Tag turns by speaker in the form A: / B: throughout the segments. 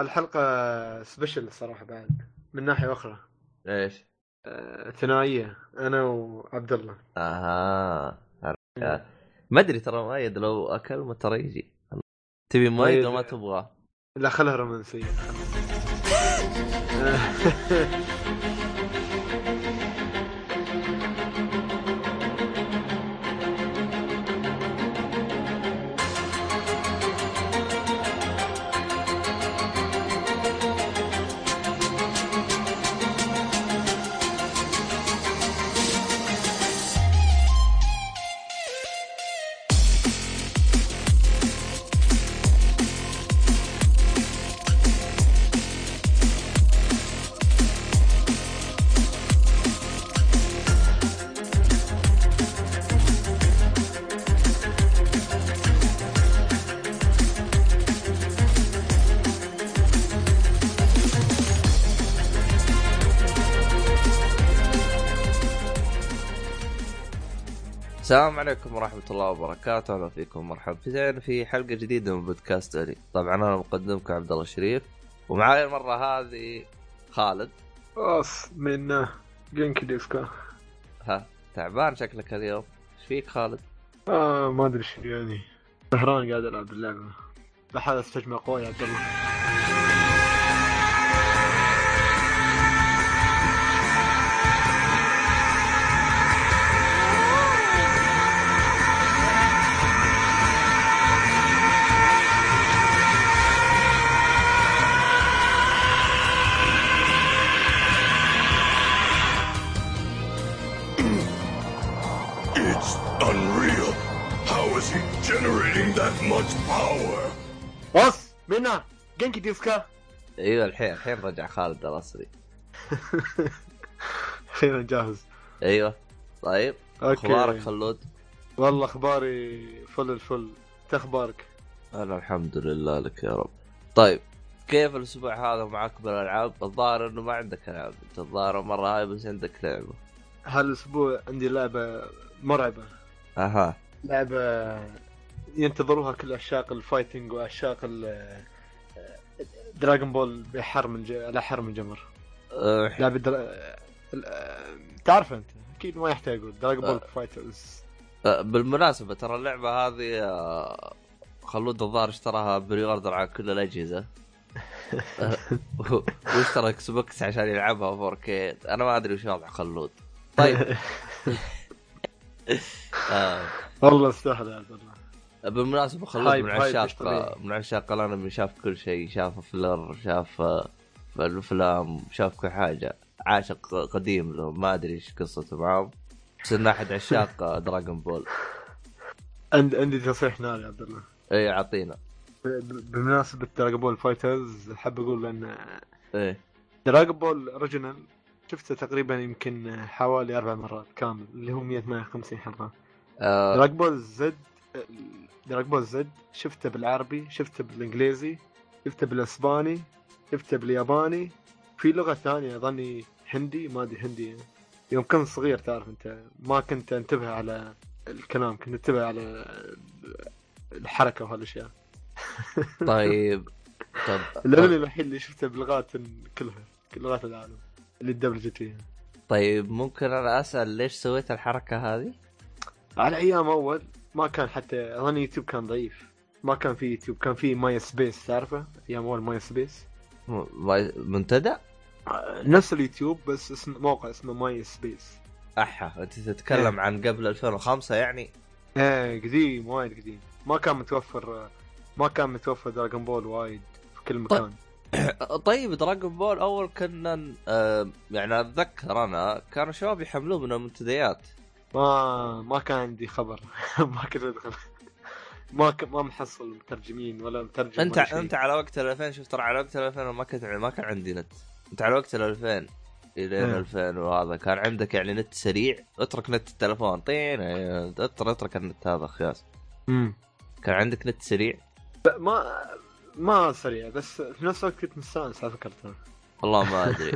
A: الحلقة سبيشل الصراحة بعد من ناحية أخرى
B: إيش؟
A: آه، ثنائية أنا وعبد الله
B: آها عرفت. ما أدري ترى مؤيد لو أكل ما ترى يجي تبي مؤيد ولا ما تبغاه؟
A: لا خلها
B: رومانسية الله وبركاته، أهلا فيكم مرحبا فينا في حلقة جديدة من بودكاست ألي، طبعا أنا مقدمكم عبد الله الشريف ومعاي المرة هذه خالد.
A: أوف من جينكي ديسكا.
B: ها تعبان شكلك اليوم، إيش فيك خالد؟
A: آه ما أدري إيش يعني. سهران قاعد ألعب اللعبة. بحاول استجمع قوي يا عبد الله.
C: That much power?
A: بص منا. genki desu
B: ka. أيوه الحين الحين رجع خالد الأصلي.
A: أخيرا جاهز.
B: أيوه. طيب.
A: okay.
B: أخبارك خلود؟
A: والله أخباري فل الفل. أخبارك
B: أنا الحمد لله لك يا رب. طيب كيف الأسبوع هذا معك بالألعاب؟ الظاهر إنه ما عندك ألعاب، انت الظاهر المرة هاي بس عندك لعبة.
A: هالأسبوع عندي لعبة مرعبة.
B: أها.
A: لعبة ينتظروها كل عشاق ال fighting وعشاق ال دراغون بول بحر من ج... على أحر من جمر.
B: أه،
A: لعبه در... ال- تعرف أنت؟ أكيد ما يحتاج أقول. دراغون بول فايترز.
B: أه، بالمناسبة ترى اللعبة هذه أه، خلود الظاهر اشتراها pre-order على كل الأجهزة. أه، واشترى إكس بوكس عشان يلعبها 4K أنا ما أدري وش وضع خلود. طيب. آه.
A: والله استاهل
B: خلود
A: hype-
B: من عشاق. من عشاق الأنمي شاف كل شيء شاف فيلر شاف آه، الأفلام شاف كل حاجة. عاشق قديم له ما أدري إيش قصته معاهم. بس إنه أحد عشاق آه، دراغون بول
A: عند... عندي تصريح نار يا عبد الله.
B: اي
A: أعطينا. بمناسبة دراغون بول فايترز حاب أقول إن
B: إيه.
A: دراغون بول original شفته تقريبا يمكن حوالي أربع مرات كامل اللي هو 158 حلقة.
B: آه.
A: دراغون بول زد دراغون بول زد شفته بالعربي شفته بالإنجليزي شفته بالإسباني شفته بالياباني. في لغة ثانية أظني هندي ما أدري هندي. يوم كنت صغير تعرف أنت ما كنت أنتبه على الكلام كنت أنتبه على الحركة وهالأشياء.
B: طيب طب
A: الأنمي الوحيد اللي شفته بلغات كلها كل لغات العالم اللي دبلجت فيها
B: طيب ممكن أنا أسأل ليش سويت الحركة هذه؟
A: على أيام أول ما كان حتى اظن يوتيوب كان ضعيف. ما كان في يوتيوب كان في ماي سبيس تعرفه؟ أيام أول ماي سبيس
B: منتدى؟
A: نفس اليوتيوب بس اسم موقع اسمه ماي سبيس
B: أحا أنت تتكلم عن قبل 2005 يعني؟
A: إيه قديم وايد قديم. ما كان متوفر ما كان متوفر دراغون بول وايد في كل مكان.
B: طيب دراغون بول أول كنا آه يعني أتذكر أنا كانوا شباب يحملوه من المنتديات
A: ما ما كان عندي خبر ما كنت أدخل ما ك... ما محصل مترجمين ولا مترجم
B: أنت
A: ولا.
B: أنت على وقت ال 2000 شفت ترى على وقت ال 2000 ما كنت ما كان عندي نت أنت على وقت ال 2000 الين
A: إيه.
B: 2000 وهذا كان عندك يعني نت سريع اترك نت التلفون طين اترك اترك النت هذا خياس
A: مم.
B: كان عندك نت سريع
A: ما ما سريع بس في نفس الوقت كنت مستانس على فكرة.
B: والله ما أدري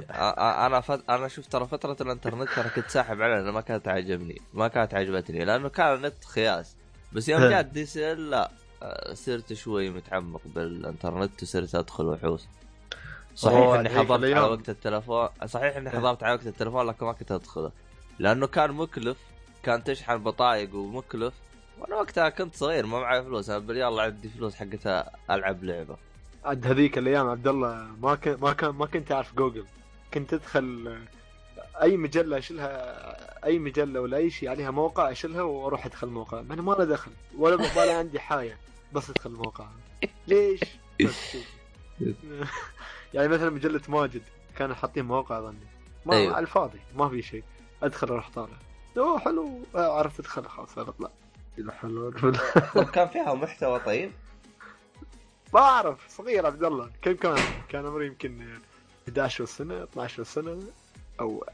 B: أنا فت... أنا شفت ترى فترة الإنترنت أنا كنت ساحب عليه لأنه ما كانت عجبني ما كانت عجبتني لأنه كان النت خياس بس يوم
A: إيه.
B: جاء دي سي ال لا أه، صرت شوي متعمق بالإنترنت وصرت أدخل وحوس صحيح إني
A: هذيك
B: حضرت على. وقت التلفون صحيح إني
A: إيه.
B: حضرت على وقت التلفون لكن ما كنت أدخله لأنه كان مكلف كان تشحن بطايق ومكلف وأنا وقتها كنت صغير ما معي فلوس أنا بالريال عندي فلوس حقتها ألعب لعبة
A: عاد هذيك الأيام عبد الله ما كان ما كان ما كنت أعرف جوجل. كنت تدخل أي مجلة أشيلها أي مجلة ولا أي شيء عليها موقع أشيلها وأروح أدخل الموقع. أنا ما له دخل ولا ولا عندي حاجة بس أدخل الموقع. ليش؟ بس شوف. يعني مثلا مجلة ماجد كانوا حاطين موقع ظني. ما
B: أيوه.
A: على الفاضي ما في شيء. أدخل أروح طالع. أوه حلو. عرفت أدخل خلاص اطلع حلو
B: كان فيها محتوى طيب؟
A: ما اعرف صغير عبد الله. كم كان؟ كان عمري يمكن 11 سنة 12 سنة أو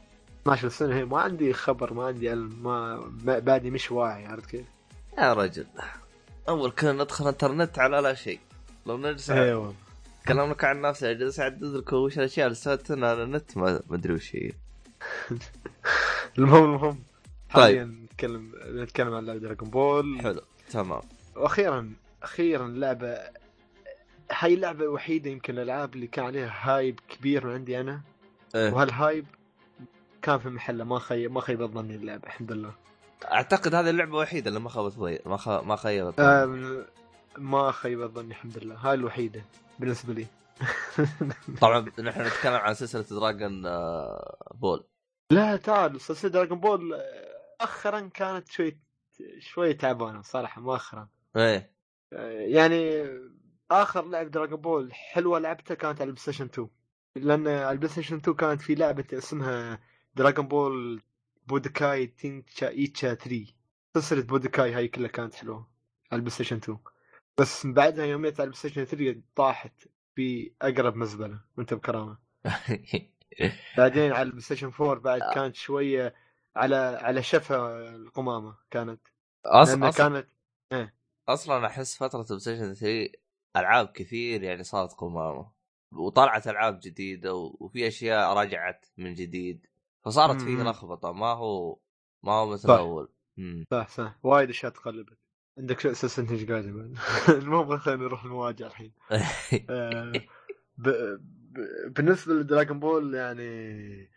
A: 12 سنة. هي ما عندي خبر ما عندي علم ما بعدي مش واعي عرفت كيف؟
B: يا رجل. أول كنا ندخل إنترنت على لا شيء. لو نجلس
A: أيوه
B: كلامك عن نفسي أجلس أعدد لكم وش الأشياء اللي استفدتها على النت ما أدري وش هي.
A: المهم المهم.
B: طيب.
A: حاليا نتكلم نتكلم عن لعبة دراجون بول
B: حلو. تمام.
A: وأخيرا أخيرا لعبة هاي اللعبة الوحيدة يمكن الألعاب اللي كان عليها hype كبير عندي أنا.
B: إيه.
A: وهال hype كان في محله ما خي ما خيب ظني اللعبة الحمد لله.
B: أعتقد هذه اللعبة الوحيده اللي ما خابت ضي... ما خ... ما خيبت
A: آم، ما خيب ظني الحمد لله. هاي الوحيدة بالنسبة لي.
B: طبعا نحن نتكلم عن سلسلة دراجون آه، بول
A: لا تعال سلسلة دراجون بول آه، مؤخرا كانت شوي شوي تعبانة صراحة مؤخرا.
B: إيه.
A: آه، يعني آخر لعبه دراجون بول حلوة لعبتها كانت على البلاي ستيشن 2 لأن على البلاي ستيشن 2 كانت في لعبة اسمها دراجون بول بودوكاي تينكايتشي 3 سلسله بودوكاي هاي كلها كانت حلوة على البلاي ستيشن 2 بس من بعدها يوم يت على البلاي ستيشن 3 طاحت في اقرب مزبلة وأنت بكرامة. بعدين على البلاي ستيشن 4 بعد كانت شوية على على شفا القمامة كانت.
B: أص... أصلا
A: كانت
B: أصلا أحس فترة بلاي ستيشن 3 ألعاب كثير يعني صارت قمامه وطلعت ألعاب جديدة. وفي أشياء رجعت من جديد فصارت فيه. لخبطه ما هو ما هو مثل
A: صح.
B: اول.
A: صح صح وايد أشياء تقلبت عندك شو أساس إنت إيش قاعد المهم خلينا نروح المواجهه الحين آه، ب... ب... بالنسبة لدراجون بول يعني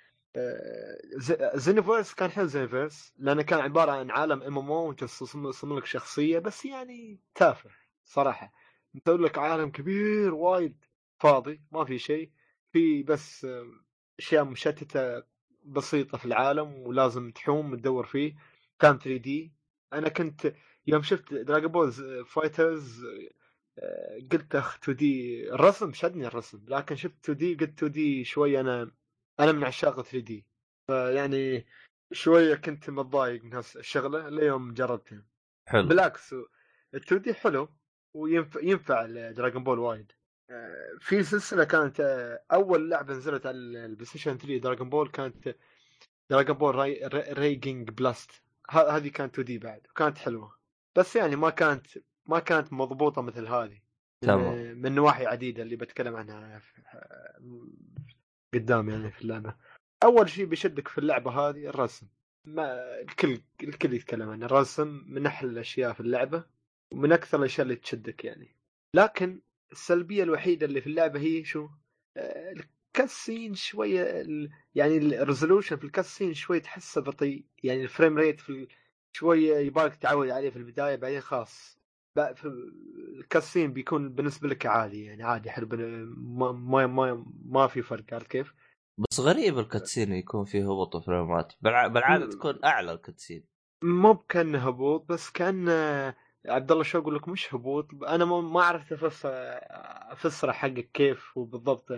A: زينوفيرس كان حلو زينوفيرس لأنه كان عبارة عن عالم MMO وأنت تصمم لك شخصية بس يعني تافه صراحة مسوي لك عالم كبير وايد فاضي ما في شيء. في بس أشياء مشتتة بسيطة في العالم ولازم تحوم تدور فيه. كان 3D أنا كنت يوم شفت دراجون بول فايترز قلت أخ 2D الرسم شدني الرسم لكن شفت 2D قلت 2D شوي أنا أنا من عشاق 3D فيعني شوية كنت متضايق من هالشغلة ليوم جربتها.
B: حلو.
A: بالعكس ال 2D حلو. وينفع ينفع Dragon Ball وايد. آه، في سلسلة كانت آه، أول لعبة نزلت على البلاي ستيشن 3 Dragon Ball كانت Dragon Ball راي Raging Blast. هذه كانت 2D بعد وكانت حلوة. بس يعني ما كانت ما كانت مضبوطة مثل هذه.
B: تمام.
A: من- نواحي عديدة اللي بتكلم عنها قدام يعني في اللعبة. أول شيء بيشدك في اللعبة هذه الرسم. ما الكل الكل يتكلم عن الرسم من أحلى الأشياء في اللعبة. ومن أكثر الأشياء اللي تشدك يعني لكن السلبية الوحيدة اللي في اللعبة هي شو؟ آه، ال cutscene شوية ال- يعني ال resolution في ال cutscene شوي تحسه بطيء يعني ال frame rate في شوية يبالك تعود عليه في البداية بعدين خلاص ال cutscene بيكون بالنسبة لك عادي يعني عادي حلو ما ما ما, ما في فرق عارف كيف؟
B: بس غريب الكاتسين يكون فيه هبوط فريمات بالع...
A: بالعادة.
B: تكون أعلى الكاتسين
A: مو كان هبوط بس كان عبد الله شو أقول لك؟ مش هبوط. أنا ما عرفت افسر أفسره حقك كيف وبالضبط.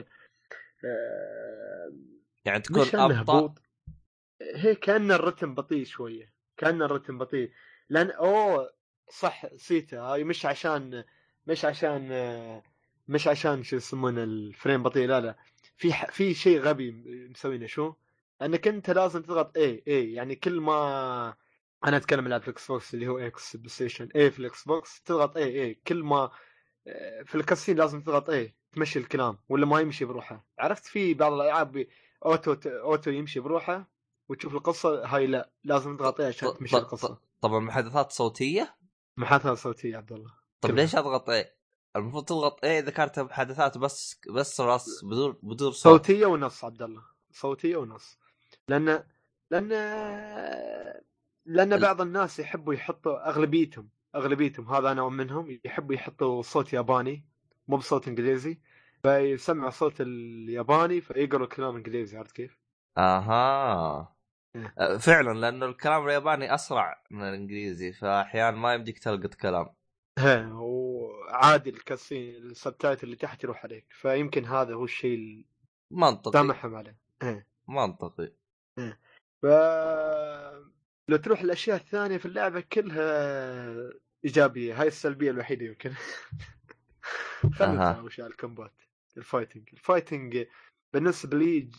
A: آه،
B: يعني تكون أبطأ؟
A: هبوط. هي كأن الرتم بطيء شوية. كأن الرتم بطيء. لأن أوه صح نسيتها هاي مش عشان مش عشان آه، مش عشان شو يسمونه ال frame بطيء. لا لا. في ح- في شيء غبي مسوينه. شو؟ أنك أنت لازم تضغط A A يعني كل ما أنا أتكلم على الاكس بوكس اللي هو إكس بلاي ستيشن A في الاكس بوكس تضغط A A كل ما آه، في ال cutscene لازم تضغط A تمشي الكلام ولا ما يمشي بروحه. عرفت في بعض الألعاب auto auto يمشي بروحه وتشوف القصة هاي لا لازم تضغط A عشان تمشي
B: القصة. طبعا محادثات صوتية؟
A: محادثه صوتية عبد الله.
B: طب
A: كلها.
B: ليش أضغط إيه؟ المفروض تضغط إذا كانت محادثات بس بس بس بدون بدون صوت.
A: صوتية ونص عبد الله. صوتية ونص. لأن لأن
B: لأن
A: بعض الناس يحبوا يحطوا أغلبيتهم أغلبيتهم هذا أنا منهم يحبوا يحطوا صوت ياباني مو بصوت إنجليزي فيسمع صوت الياباني فيقروا كلام إنجليزي عرفت كيف؟
B: أها
A: إيه.
B: أه، فعلا لأنه الكلام الياباني أسرع من الإنجليزي فاحيانا ما يمديك تلقط كلام
A: ها وعادي ال cutscene ال subtitle اللي تحت يروح عليك فيمكن هذا هو الشيء
B: منطقي
A: سامحهم عليه إيه.
B: منطقي
A: ف لو تروح الاشياء الثانية في اللعبة كلها إيجابية هاي السلبية الوحيدة يمكن. خلينا
B: وش
A: ال combat ال fighting. ال fighting بالنسبة لي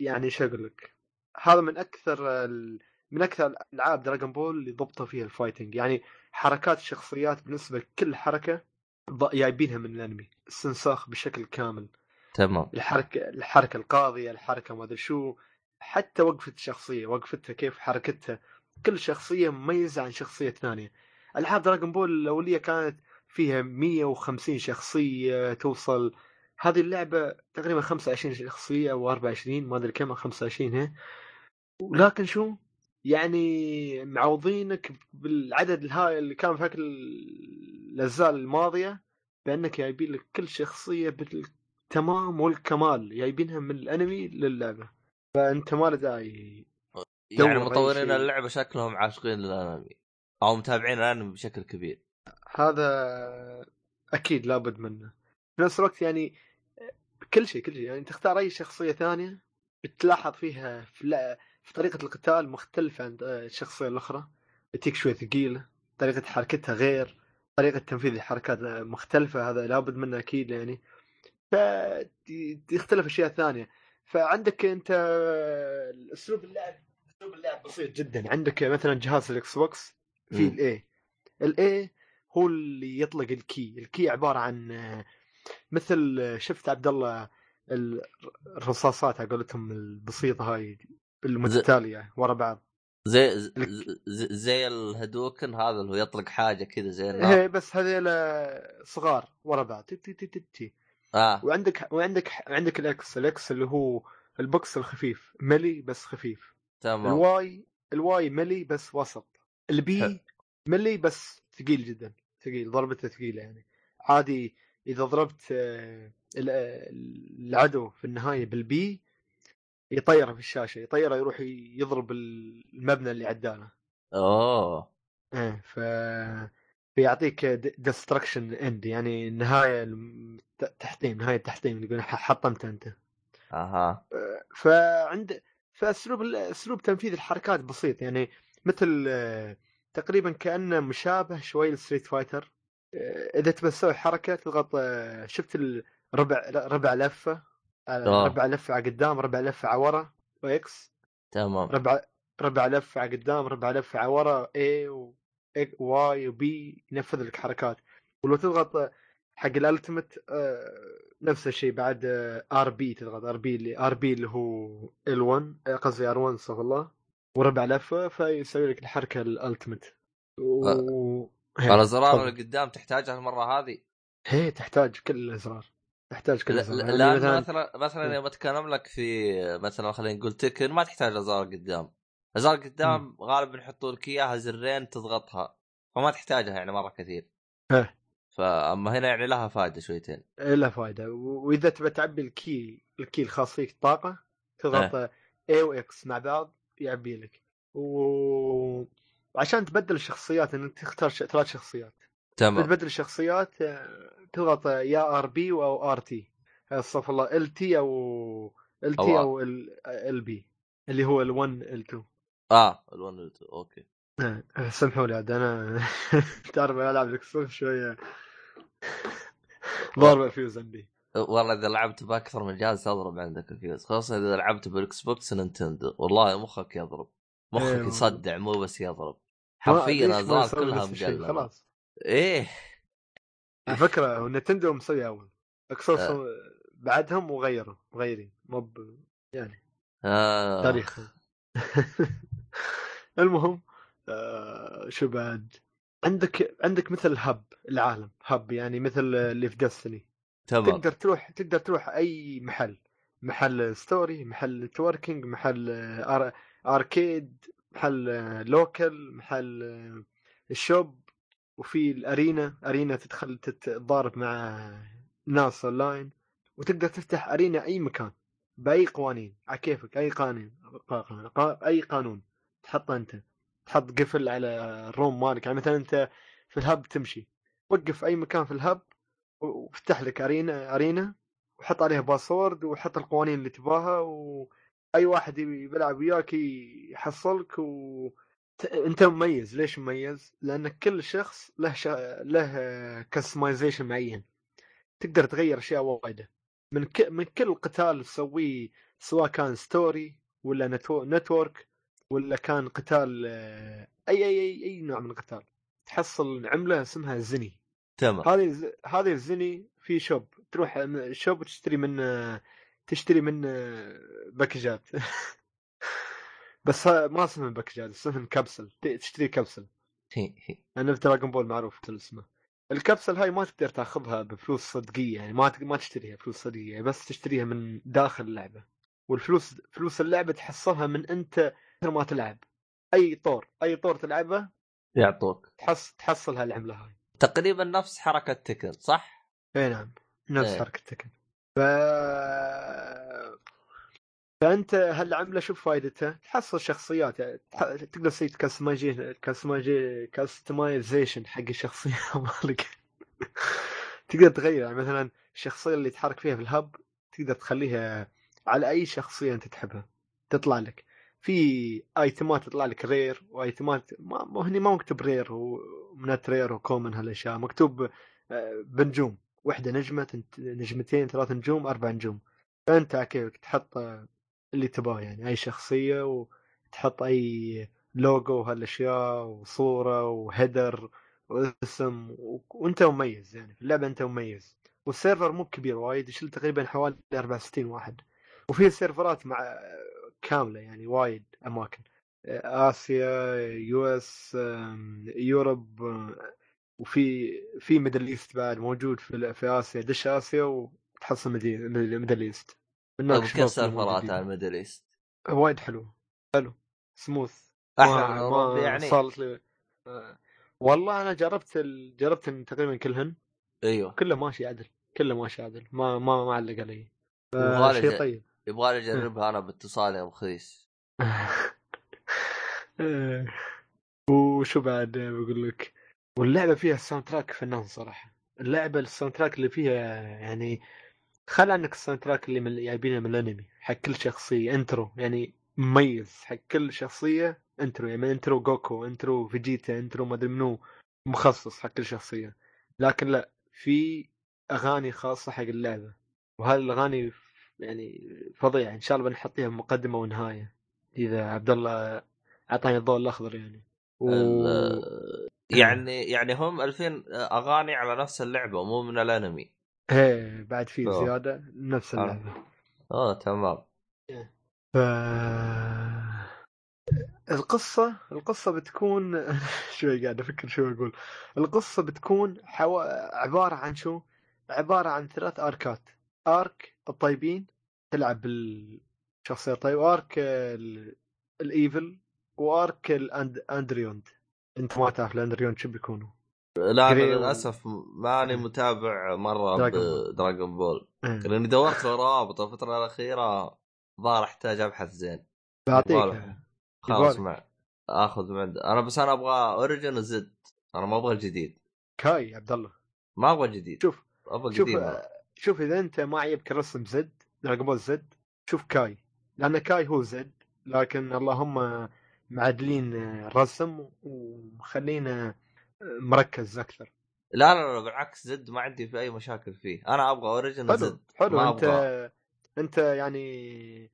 A: يعني شو أقول لك هذا من أكثر ال... من أكثر ألعاب Dragon Ball اللي ضبطوا فيها ال fighting. يعني حركات الشخصيات بالنسبة لكل حركة جايبينها من الأنمي استنساخ بشكل كامل.
B: تمام.
A: الحركة الحركة القاضية الحركة ما أدري شو حتى وقفة الشخصية وقفتها كيف حركتها. كل شخصية مميزة عن شخصية ثانية. العاب Dragon Ball الأولية كانت فيها 150 شخصية توصل. هذه اللعبة تقريبا 25 شخصية أو 24 ما أدري كم 25 هي. ولكن شو؟ يعني معوضينك بالعدد الهائل اللي كان في الأجزاء الماضية بأنك جايبين لك كل شخصية بالتمام والكمال جايبينها من الأنمي للعبة. فأنت ما له داعي.
B: يعني مطورين. اللعبة شكلهم عاشقين للأنمي. أو متابعين الأنمي بشكل كبير.
A: هذا أكيد لابد منه. في نفس الوقت يعني كل شيء كل شيء. يعني تختار أي شخصية ثانية بتلاحظ فيها في, لا في طريقة القتال مختلفة عن الشخصية الأخرى. تجيك شوي ثقيلة. طريقة حركتها غير. طريقة تنفيذ الحركات مختلفة. هذا لابد منه أكيد يعني. فتختلف أشياء ثانية. فعندك أنت اسلوب اللعب أسلوب اللعب بسيط. جدا. عندك مثلا جهاز الإكس بوكس في.
B: ال
A: A ال A هو اللي يطلق ال ki ال ki عبارة عن آه، مثل آه، شفت عبد الله ال- الرصاصات على قولتهم البسيطة هاي المتتالية ورا بعض.
B: زي زي, زي, الهدوكن هذا اللي هو يطلق حاجة كذا زي النار.
A: هي بس هذيل آه، صغار ورا بعض. تي تي تي تي تي.
B: آه.
A: وعندك وعندك عندك ال X ال X اللي هو البوكس الخفيف. ملي بس خفيف.
B: تمام.
A: ال Y ال Y ملي بس وسط.
B: ال
A: B ملي بس ثقيل جدا ثقيل ضربته ثقيلة يعني. عادي إذا ضربت آه، آه، العدو في النهاية بال B يطيره في الشاشة يطيره يروح يضرب المبنى اللي عداله.
B: أوه.
A: إيه ف فيعطيك destruction end يعني النهاية تحطيم نهاية تحطيم يقول حطمت أنت.
B: أها.
A: فعند فأسلوب أسلوب تنفيذ الحركات بسيط يعني مثل آه، تقريبا كأنه مشابه شوي ل Street Fighter. آه، إذا تبى تسوي حركة تضغط آه، شفت الربع ربع
B: لفة.
A: ربع لفة على قدام ربع لفة على ورا و X
B: تمام.
A: ربع ربع لفة على قدام ربع لفة على ورا A و Y و B ينفذ لك حركات. ولو تضغط حق ال ultimate نفس الشيء بعد RB تضغط RB اللي RB اللي هو L 1 آه، قصدي R 1 استغفر الله وربع لفة فيسوي لك الحركة ال ultimate و...
B: الازرار. اللي قدام تحتاجها المره هذه
A: هي تحتاج كل الأزرار تحتاج كل
B: لا
A: الأزرار
B: لا-
A: يعني
B: لأن
A: مثلا
B: مثلا مثلا
A: إيه.
B: يوم اتكلم لك في مثلا خلينا نقول Tekken ما تحتاج أزرار قدام أزرار قدام غالبا يحطوا لك إياها زرين تضغطها فما تحتاجها يعني مرة كثير
A: إيه.
B: فأما هنا يعني لها فائده شويتين.
A: له فائده و- وإذا تبى تعبي ال ki ال ki الخاص فيك طاقة تضغط A و X مع بعض يعبي لك. و... وعشان تبدل الشخصيات إنك تختار ش... ثلاث شخصيات.
B: تمام.
A: تبدل الشخصيات آه، تضغط يا RB أو RT. استغفر الله LT
B: أو
A: LT أو LB اللي هو L 1 L 2
B: آه ال1 وال2 أوكي.
A: آه، سامحوا لي عاد أنا تعرف أنا ألعب الاكس بوكس شوية. ضارب الفيوز عندي
B: والله إذا لعبت بأكثر من جهاز تضرب عندك الفيوز خاصه إذا لعبت بالاكس بوكس نينتندو. والله مخك يضرب. مخك
A: إيه.
B: يصدع مو بس يضرب. حرفيا
A: ما
B: أزرار
A: يسوي
B: كلها؟ مجلده
A: خلاص.
B: إيه.
A: على فكرة هو نتندو مسوي أول. اكسوس
B: آه.
A: بعدهم وغيروا مغيرين. مو ب- يعني
B: آه.
A: تاريخ المهم آه شو بعد؟ عندك عندك مثل hub العالم hub يعني مثل اللي في Destiny
B: تمام.
A: تقدر تروح تقدر تروح أي محل محل story محل networking محل ar... arcade محل local محل ال shop وفي ال arena arena تدخل تتضارب مع ناس أونلاين وتقدر تفتح arena أي مكان بأي قوانين على كيفك أي قانون أي قانون تحطه أنت. تحط قفل على ال room مالك. يعني مثلا أنت في ال hub تمشي وقف أي مكان في ال hub وافتح لك arena arena وحط عليها password وحط القوانين اللي تباها واي واحد يبي يلعب وياك يحصلك و أنت مميز. ليش مميز؟ لأن كل شخص له شا... له customization معين. تقدر تغير أشياء وايدة. من ك... من كل قتال تسويه سواء كان story ولا netw... network ولا كان قتال أي أي أي, أي نوع من القتال. تحصل عملة اسمها Zeni.
B: تمام.
A: هذه هذه ال Zeni في shop تروح shop تشتري من تشتري من باكجات. بس ما اسمه باكجات اسمه كبسل. تشتري كبسل. أنا في Dragon Ball معروف اسمه. الكبسل هاي ما تقدر تاخذها بفلوس صدقية يعني ما ما تشتريها فلوس صدقية بس تشتريها من داخل اللعبة. والفلوس فلوس اللعبة تحصلها من أنت ما تلعب. أي طور أي طور تلعبه
B: يعطوك.
A: تحص تحصل هالعمله هاي.
B: تقريبا نفس حركة Tekken صح؟
A: اي نعم نفس
B: إيه.
A: حركة Tekken ف فأنت هالعملة شوف فائدتها تحصل شخصيات يعني تقدر تسوي customization حق الشخصية مالك. تقدر تغير يعني مثلا الشخصية اللي تحرك فيها في ال hub تقدر تخليها على أي شخصية أنت تحبها. تطلع لك. في ايتمات تطلع لك rare وايتمات ما هني ما مكتوب rare ومنت رير و common هالأشياء. مكتوب آه، بنجوم. واحدة نجمة نجمتين ثلاث نجوم أربع نجوم. فأنت كيفك؟ تحط اللي تباه يعني أي شخصية وتحط أي لوجو وهالأشياء وصورة و header واسم وأنت مميز يعني في اللعبة أنت مميز. وال server مو كبير وايد يشيل تقريبا حوالي 64 واحد. وفي سيرفرات مع كاملة يعني وايد أماكن. آسيا US Europe وفي في Middle East بعد موجود في في آسيا. دش آسيا وتحصل Middle East.
B: طيب كيف سيرفرات على ال Middle East؟
A: وايد حلو. حلو. سموث.
B: أحلى ما يعني.
A: صارت لي آه، والله أنا جربت ال... جربت تقريبا كلهن.
B: أيوه.
A: كله ماشي عدل. كله ماشي عدل. ما ما ما علق علي.
B: شيء طيب. يبغى لي أجربها أنا باتصال يا رخيص
A: وشو بعد بقول لك؟ واللعبة فيها ال soundtrack فنان صراحة. اللعبة ال soundtrack اللي فيها يعني خل عنك ال soundtrack اللي من جايبينه من الأنمي حق كل شخصية intro يعني مميز. حق كل شخصية intro يعني intro جوكو intro فيجيتا intro ما أدري منو مخصص حق كل شخصية. لكن لا في أغاني خاصة حق اللعبة. وهذه الأغاني يعني فظيعه إن شاء الله بنحطيها مقدمة ونهاية. إذا عبد الله أعطاني الضوء الأخضر يعني.
B: و... يعني يعني هم 2000 أغاني على نفس اللعبة مو من الأنمي.
A: إيه بعد في زيادة نفس اللعبة.
B: آه تمام.
A: ف القصة القصة بتكون شوي قاعد أفكر شو أقول. القصة بتكون حو... عبارة عن شو؟ عبارة عن ثلاث أركات. آرك الطيبين تلعب بالشخصية الطيب وآرك الإيفل وآرك الاندريوند أنت ما تعرف الأندريوند شو بيكونوا.
B: لا أنا للأسف ماني متابع مرة بدراجون بول لأني دورت له روابط الفترة الأخيرة ظهر أحتاج أبحث زين.
A: بعطيك
B: خلاص مع آخذ من أنا بس أنا أبغى اوريجن وزد أنا ما أبغى الجديد
A: كاي عبد الله.
B: ما أبغى جديد.
A: شوف
B: أبغى
A: شوف
B: جديد
A: شوف إذا أنت ما عيبك الرسم زد دراجون بول زد شوف Kai. لأن Kai هو Z لكن اللهم معدلين الرسم ومخلينه مركز أكثر.
B: لا لا لا بالعكس Z ما عندي في أي مشاكل فيه. أنا أبغى origin Z
A: حلو. ما أنت أبغى. أنت يعني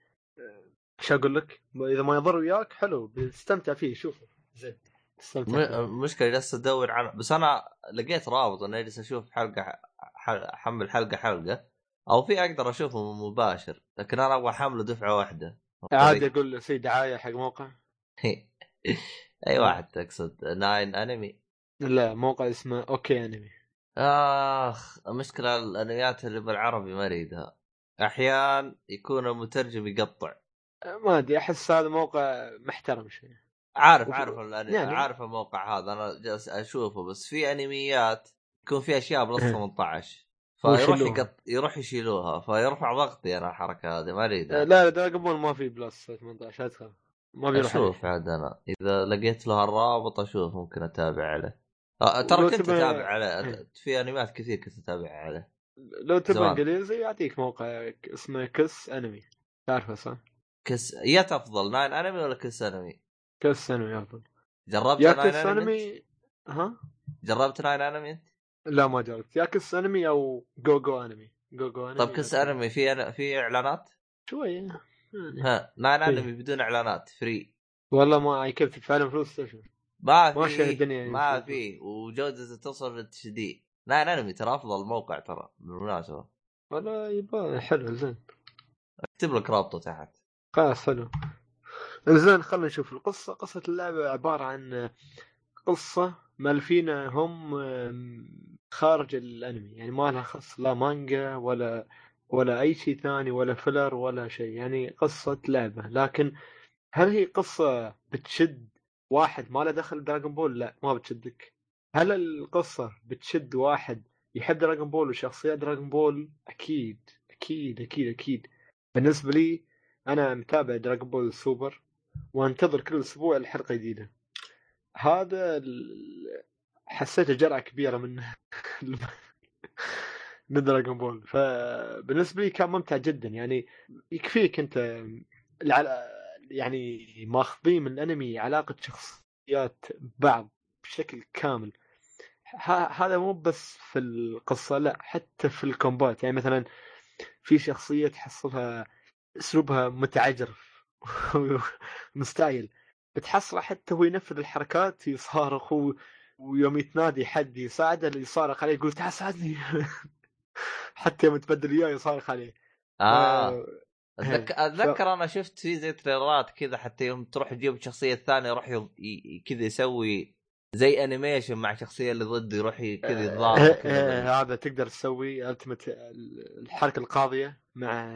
A: إيش أقول لك؟ إذا ما يضر وياك حلو. بتستمتع فيه شوفه Z
B: تستمتع مشكلة جالس أدور عن بس أنا لقيت رابط اني اجلس أشوف حلقة أحمل حلقة حلقة أو في أقدر اشوفه مباشر لكن أنا أبغى أحمله دفعة واحدة.
A: عادي أقول له في دعاية حق موقع؟
B: أي واحد تقصد 9anime؟
A: لا موقع اسمه Okanime.
B: آخ المشكلة الأنميات اللي بالعربي ما أريدها. أحيان يكون المترجم يقطع.
A: ما أدري أحس هذا موقع محترم شوي.
B: عارف عارف.
A: يعني-
B: عارف الموقع هذا أنا جالس أشوفه بس في أنميات يكون في أشياء plus 18 فيروح
A: ويشيلوها.
B: يقط... يروح يشيلوها فيرفع ضغطي أنا الحركة هذه ما اريدها
A: آه، لا Dragon Ball ما في plus 18 لا تخاف ما بيروح أشوف.
B: عاد أنا إذا لقيت له الرابط أشوف ممكن أتابع عليه آه ترى
A: لو
B: كنت أتابع عليه
A: إيه.
B: في أنميات كثير كنت أتابع عليه
A: لو تبغى. إنجليزي يعطيك موقع اسمه Kiss Anime تعرفه صح؟
B: Kiss يت افضل 9anime ولا
A: KissAnime؟ KissAnime أفضل
B: جربت
A: يا 9
B: Kiss؟
A: Anime ها؟
B: جربت 9anime أنت؟
A: لا ما جربت. يا KissAnime أو جو جو أنمي. جو جو أنمي
B: طيب كس أنمي في أنا... في إعلانات؟
A: شوي يعني.
B: ها 9
A: إيه.
B: أنمي بدون إعلانات free
A: والله ما كيف لهم فلوس تشوف
B: ما
A: ما
B: في
A: شاء الدنيا
B: ما
A: يمكن.
B: في. وجودته توصل لل HD 9anime ترى أفضل موقع ترى بالمناسبة.
A: والله يبغى حلو زين.
B: اكتب لك رابطة تحت.
A: خلاص حلو. زين خلينا نشوف القصة. قصة اللعبة عبارة عن قصة مالفينها هم خارج الأنمي يعني ما لها خص لا مانجا ولا ولا أي شيء ثاني ولا filler ولا شيء يعني قصة لعبة. لكن هل هي قصة بتشد واحد؟ ما له دخل Dragon Ball لا ما بتشدك. هل القصة بتشد واحد يحب Dragon Ball وشخصيات Dragon Ball أكيد أكيد أكيد أكيد. بالنسبة لي أنا متابع Dragon Ball Super وأنتظر كل أسبوع الحلقة جديدة هذا حسيته جرعة كبيرة من من Dragon Ball فبالنسبة لي كان ممتع جدا. يعني يكفيك أنت يعني ماخذين من الأنمي علاقة شخصيات بعض بشكل كامل. هذا مو بس في القصة لا حتى في ال combat. يعني مثلا في شخصية تحصلها أسلوبها متعجرف مستعجل بتحصله حتى هو ينفذ الحركات يصارخ و... ويوم يتنادي حد يساعده اللي يصارخ عليه يقول تعال ساعدني. حتى يوم تبدل إياه يصارخ عليه.
B: آه. أتذك...
A: إيه.
B: اتذكر أنا شفت في زي تريلرات كذا حتى يوم تروح تجيب الشخصيه الثانية يروح ي... ي... كذا يسوي زي انيميشن مع الشخصيه اللي ضده يروح. كذا يتضارب
A: إيه، إيه، هذا تقدر تسوي التمت الحركة القاضية مع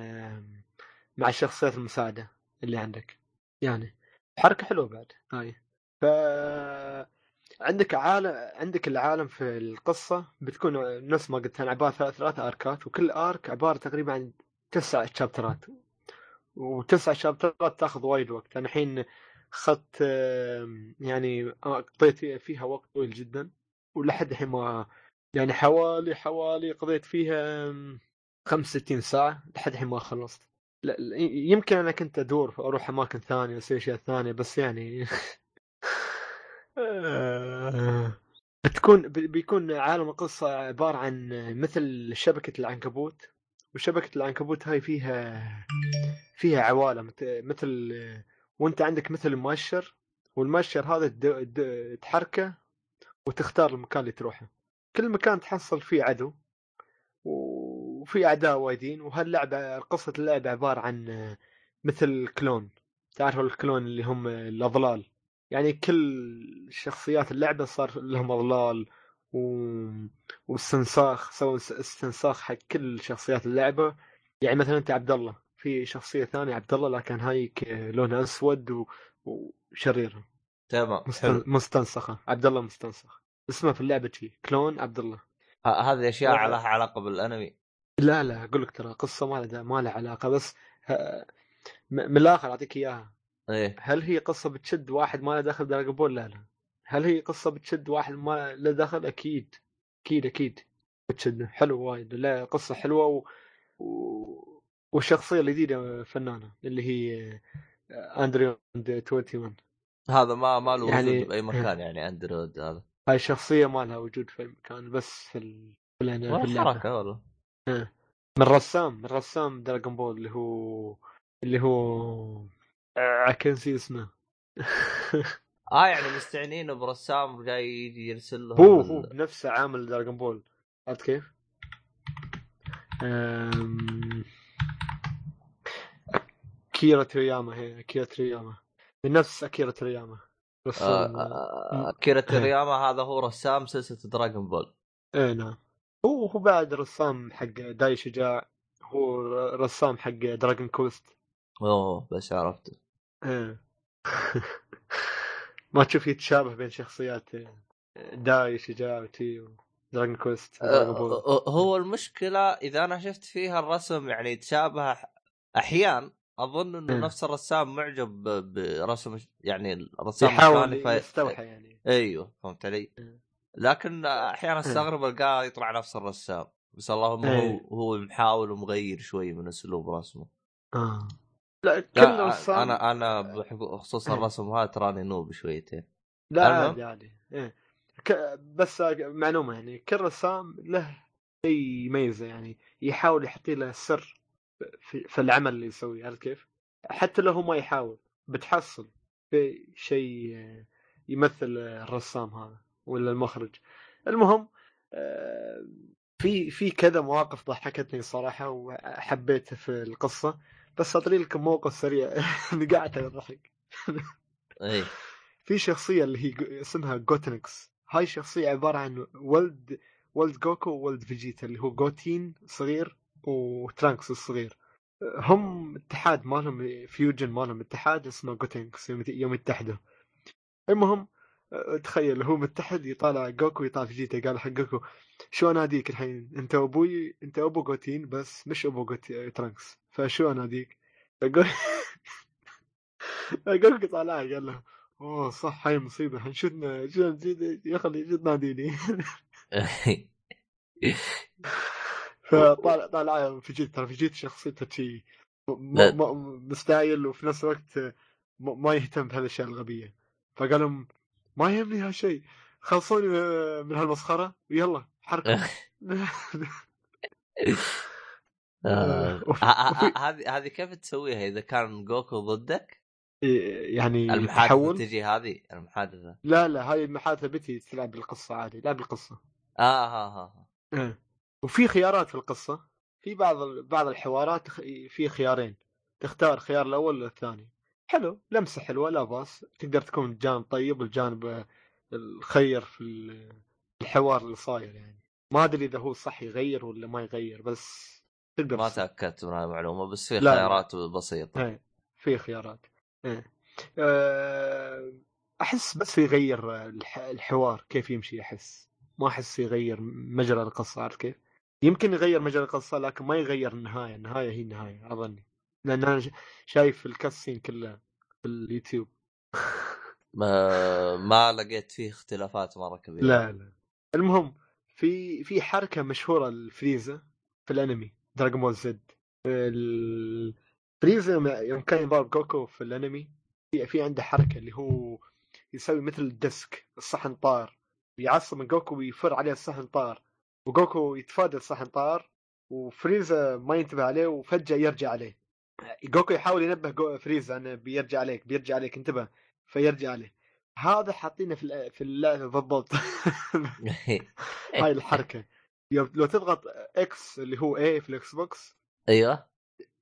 A: مع الشخصيات المساعدة اللي عندك. يعني. حركة حلوة بعد. هاي. ف عندك عالم عندك العالم في القصة بتكون نفس ما قلت أنا عبارة ثلاث أركات وكل أرك عبارة تقريبا عن تسع شابترات وتسع شابترات تاخذ وايد وقت. أنا الحين أخذت يعني قضيت فيها وقت طويل جدا. ولحد الحين ما يعني حوالي حوالي قضيت فيها آم، 65 ساعة. لحد الحين ما خلصت. لا يمكن أنا كنت أدور أروح أماكن ثانية أسوي أشياء ثانية بس يعني آه، بتكون بي- بيكون عالم القصة عبارة عن مثل شبكة العنكبوت وشبكة العنكبوت هاي فيها فيها عوالم مثل وأنت عندك مثل مؤشر والمؤشر هذا تحركه وتختار المكان اللي تروحه. كل مكان تحصل فيه عدو وفي أعداء وايدين وهاللعبة قصة اللعبة عبارة عن مثل كلون. تعرف الكلون اللي هم الأضلال؟ يعني كل شخصيات اللعبة صار لهم أضلال و... واستنساخ سووا اس- استنساخ حق كل شخصيات اللعبة. يعني مثلا أنت عبد الله في شخصية ثانية عبد الله لكن هايك لونها أسود و... وشريرة.
B: تمام
A: مستن... مستنسخة. عبد الله مستنسخ. اسمه في اللعبة كلون عبد الله.
B: هذه
A: أشياء.
B: لها علاقة بالأنمي.
A: لا لا أقول لك ترى قصة ما لها ما لها علاقة بس ه- م- من الآخر أعطيك إياها.
B: إيه.
A: هل هي قصة بتشد واحد ما له دخل دراجون بول؟ لا لا. هل هي قصة بتشد واحد ما له دخل؟ أكيد. أكيد أكيد. بتشد. حلو وايد. لا قصة حلوة و... و... والشخصية الجديده فنانة اللي هي Android 21
B: هذا ما ما له وجود
A: يعني-
B: باي مكان يعني Android هذا.
A: هاي الشخصية ما لها وجود في المكان بس في ال... في الأنا- في
B: ولا
A: اللعبة.
B: حركة والله.
A: من رسام من رسام Dragon Ball اللي هو اللي هو آه، كان نسي اسمه.
B: آه يعني مستعنين برسام جاي يجي يرسل لهم
A: هو
B: ال-
A: هو بنفسه عامل Dragon Ball عرفت كيف؟ أم... أكيرا تورياما هي أكيرا تورياما من نفس أكيرا تورياما رسام
B: آه، أكيرا تورياما هذا هو رسام سلسلة Dragon Ball
A: إيه نعم. هو هو بعد رسام حق داي الشجاع هو رسام حق دراجون كوست
B: أوه بس عرفته
A: إيه ما تشوف يتشابه بين شخصيات داي الشجاع وتي Dragon
B: Quest هو المشكلة إذا أنا شفت فيها الرسم يعني يتشابه أحيان أظن إنه
A: إيه.
B: نفس الرسام معجب برسم الرسام الرسام
A: يحاول. يستوحى يعني
B: أيوه فهمت علي؟
A: إيه.
B: لكن أحيانا أستغرب ألقاه يطلع نفس الرسام بس اللهم هو
A: إيه.
B: هو محاول ومغير شوي من أسلوب رسمه
A: آه. لا كل رسام
B: أنا أنا بخصوص
A: إيه.
B: الرسم هذا تراني نوب شويتين
A: لا. عادي عادي إيه. ك... بس معلومة يعني كل رسام له شيء يميزه يعني يحاول يحط له سر في, في العمل اللي يسويه عرفت كيف؟ حتى لو هو ما يحاول بتحصل في شيء يمثل الرسام هذا ولا المخرج. المهم آه، في في كذا مواقف ضحكتني صراحة وحبيتها في القصة بس اطري لكم موقف سريع. نقعت على الضحك
B: إي.
A: في شخصية اللي هي اسمها جوتنكس هاي شخصية عبارة عن ولد ولد جوكو وولد فيجيتا اللي هو جوتين صغير وترانكس الصغير. هم اتحاد مالهم fusion مالهم اتحاد اسمه جوتنكس يوم يتحدوا. المهم تخيل هو متحد يطالع جوكو يطالع فيجيتا قال حق جوكو شو اناديك الحين؟ أنت أبوي أنت أبو جوتين بس مش أبو جوتين ترانكس. فشو اناديك جوكو طالع قال له أوه صح هاي مصيبة الحين شو يا أخي شو تناديني فطالع طالع فيجيتا ترى فيجيتا شخصيته شي مستايل وفي نفس الوقت م- ما يهتم بهالاشياء الغبية. فقال لهم ما يهمني هالشيء. خلصوني من هالمسخرة. ويلا حركوا
B: آه،
A: وفي-
B: ه- ه-
A: وفي-
B: هذه هذه كيف تسويها إذا كان جوكو ضدك؟
A: يعني المحادثة
B: تجي هذه المحادثة.
A: لا لا هاي المحادثة بتي تلعب بالقصة عادي لعب القصة
B: آه ها ها
A: إيه. وفي خيارات في القصة. في بعض بعض الحوارات في خيارين. تختار خيار الأول ولا الثاني؟ حلو لمسة حلوة لا بأس. تقدر تكون جانب طيب والجانب الخير في ال- الحوار اللي صاير يعني. ما أدري إذا هو صح يغير ولا ما يغير بس تقدر
B: ما تأكدت من المعلومة بس في. خيارات بسيطة.
A: إيه في خيارات. إيه. آه، أحس بس يغير الح- الحوار كيف يمشي أحس. ما أحس يغير مجرى القصة عارف كيف؟ يمكن يغير مجرى القصة لكن ما يغير النهاية، النهاية هي النهاية أظني. لأن أنا شايف الكاسين كله في اليوتيوب.
B: ما, ما لقيت فيه اختلافات مرة كبيرة.
A: لا لا. المهم في في حركة مشهورة الفريزا في الأنمي Dragon Ball Z فريزا يوم- يوم كان يضارب جوكو في الأنمي في في عنده حركة اللي هو يسوي مثل ال disc الصحن طار يعصب من جوكو ويفر عليه الصحن طار وجوكو يتفادى الصحن طار وفريزا ما ينتبه عليه وفجأة يرجع عليه. جوكو يحاول ينبه جو فريزا انه بيرجع عليك بيرجع عليك انتبه فيرجع عليه. هذا حاطينه في في اللعبه بالضبط. هاي الحركة. يوم- لو تضغط X اللي هو A في ال Xbox
B: أيوه.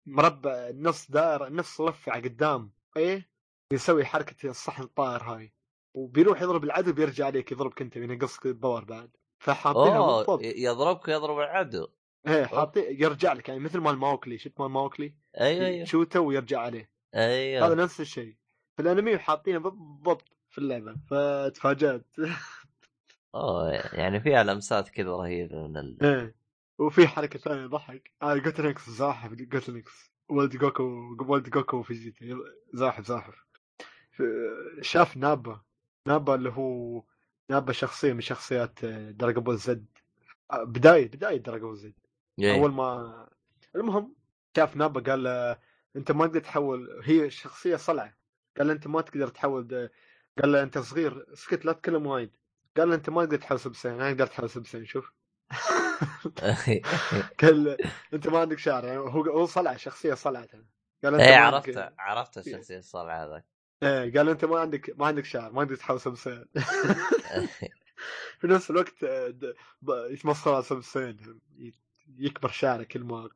A: مربع نص دائرة نص لفه على قدام إيه يسوي حركة الصحن الطائر هاي. وبيروح يضرب العدو بيرجع عليك يضربك أنت ينقصك ال power بعد. فحاطينها بالضبط.
B: يضربك ويضرب العدو.
A: إيه حاطين يرجع لك يعني مثل مال ماوكلي شفت مال ماوكلي؟
B: أيوه أيوه.
A: شوته ويرجع عليه. هذا
B: أيوه
A: نفس الشيء. في الأنمي حاطينه بالضبط في اللعبة فتفاجأت.
B: أوه يعني فيها لمسات كذا رهيبة من ال...
A: إيه وفي حركة ثانية ضحك. آه جوتنكس زاحف جوتنكس. ولد جوكو ولد جوكو فيجيتا زاحف زاحف. شاف نابا. نابا اللي هو نابا شخصية من شخصيات Dragon Ball Z بداية بداية Dragon Ball
B: Z.
A: أول ما المهم شاف نابا قال له أنت ما تقدر تحول هي شخصية صلعة. قال أنت ما تقدر تحول. قال له أنت صغير. اسكت لا تتكلم وايد. قال له أنت ما تقدر تحول Super Saiyan أنا أقدر تحول Super Saiyan شوف. قال أنت ما عندك شعر. يعني هو هو صلعة شخصية صلعة. قال أنت إيه
B: عرفت عرفت الشخصية الصلعة هذاك.
A: إيه قال أنت ما عندك ما عندك شعر. ما تقدر تحول سب ساين في نفس الوقت آه، يتمصر على سب ساين ي- يكبر شعره كل ما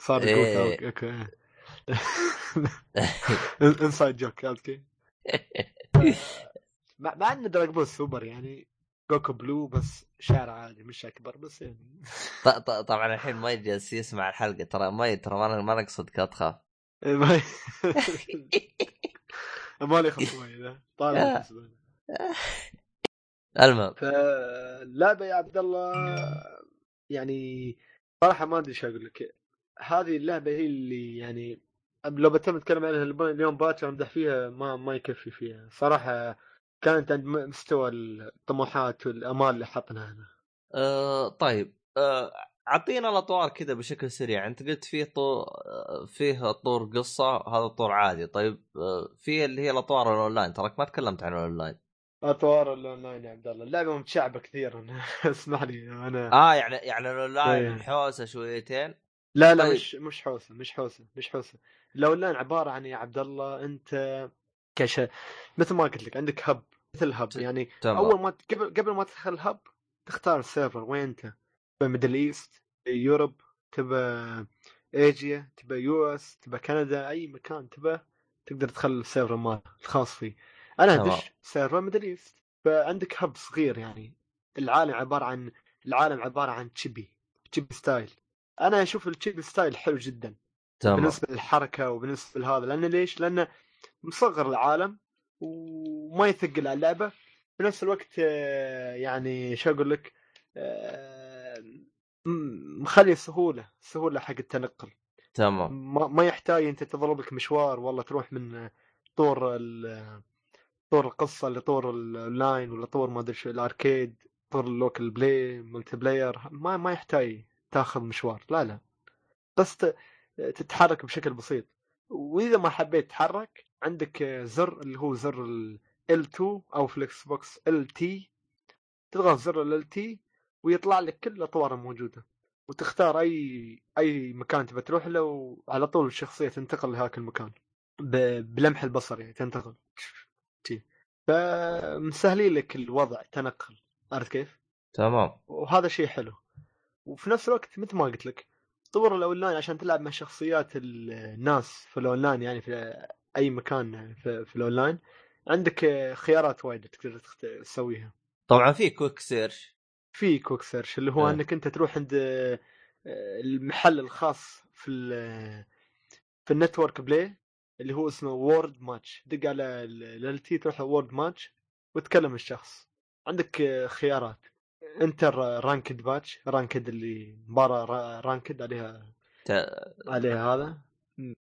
A: صار
B: إيه.
A: أوكي انسايد جوك عرفت كيف؟ مع, مع ان دراج بول سوبر يعني جوكو بلو بس شعر عادي مش أكبر بس يعني
B: طبعا الحين ما يجلس يسمع الحلقة ترى ما ترى ما ما نقصدك لا تخاف
A: ما مالي خصوصي ذا طالع خصوصي.
B: المهم
A: فاللعبه يا عبد الله يعني صراحة ما أدري إيش أقول لك. هذه اللعبة هي اللي يعني لو بتم نتكلم عنها اليوم باكر أمدح فيها ما ما يكفي فيها. صراحة كانت عند مستوى الطموحات والأمال اللي حطناها هنا
B: آه طيب. أعطينا الأطوار كذا بشكل سريع. أنت قلت فيه طور فيه طور قصة هذا طور عادي. طيب آه في اللي هي الأطوار الأونلاين. تراك ما تكلمت عن الأونلاين.
A: أطوار الأونلاين يا عبد الله. اللعبة متشعبة كثير. اسمح لي أنا
B: آه يعني يعني الأونلاين
A: إيه.
B: الحوسه شويتين.
A: لا لا
B: طيب.
A: مش مش حوسة مش حوسة مش حوسة. الأونلاين عبارة عن يا عبد الله؟ أنت كش مثل ما قلت لك عندك hub مثل
B: hub
A: يعني
B: تمام.
A: أول ما قبل قبل ما تدخل ال hub تختار ال server وين أنت؟ تبى Middle East Europe تبى ايجيا تبى US تبى كندا أي مكان تبى تقدر تدخل ال server مال الخاص فيه.
B: أنا.
A: أدش server Middle East. فعندك hub صغير يعني العالم عبارة عن العالم عبارة عن chibi chibi style. أنا أشوف ال chibi style حلو جدا
B: تمام.
A: بالنسبة للحركة وبالنسبة لهذا لأن ليش؟ لأنه مصغر العالم وما يثقل على اللعبة. في نفس الوقت آه، يعني شو أقول لك آه، مخلي سهولة سهولة حق التنقل.
B: تمام.
A: ما, ما يحتاج أنت تضرب لك مشوار والله تروح من طور ال- طور القصة لطور الاونلاين ولا طور ما أدري شو ال arcade طور ال local play multiplayer ما ما يحتاج تاخذ مشوار لا لا بس تتحرك بشكل بسيط وإذا ما حبيت تتحرك عندك زر اللي هو زر ال L2 أو في ال Xbox LT تضغط زر ال LT ويطلع لك كل الأطوار الموجودة وتختار أي أي مكان تبى تروح له وعلى طول الشخصية تنتقل لهاك المكان. بلمح البصر يعني تنتقل. فمسهلين لك الوضع تنقل عرفت كيف؟
B: تمام.
A: وهذا شيء حلو. وفي نفس الوقت مثل ما قلت لك طور الاونلاين عشان تلعب مع شخصيات الناس في الأونلاين يعني في أي مكان في, في الأونلاين عندك خيارات وايد تقدر تسويها.
B: طبعا في كويك سيرش
A: في كويك سيرش اللي هو
B: إيه.
A: إنك أنت تروح عند آه، المحل الخاص في في ال network play. اللي هو اسمه world match دق على LT تروح world match وتكلم الشخص. عندك آه، خيارات. enter ranked match ranked اللي مباراة را- ranked عليها
B: ت-
A: عليها هذا.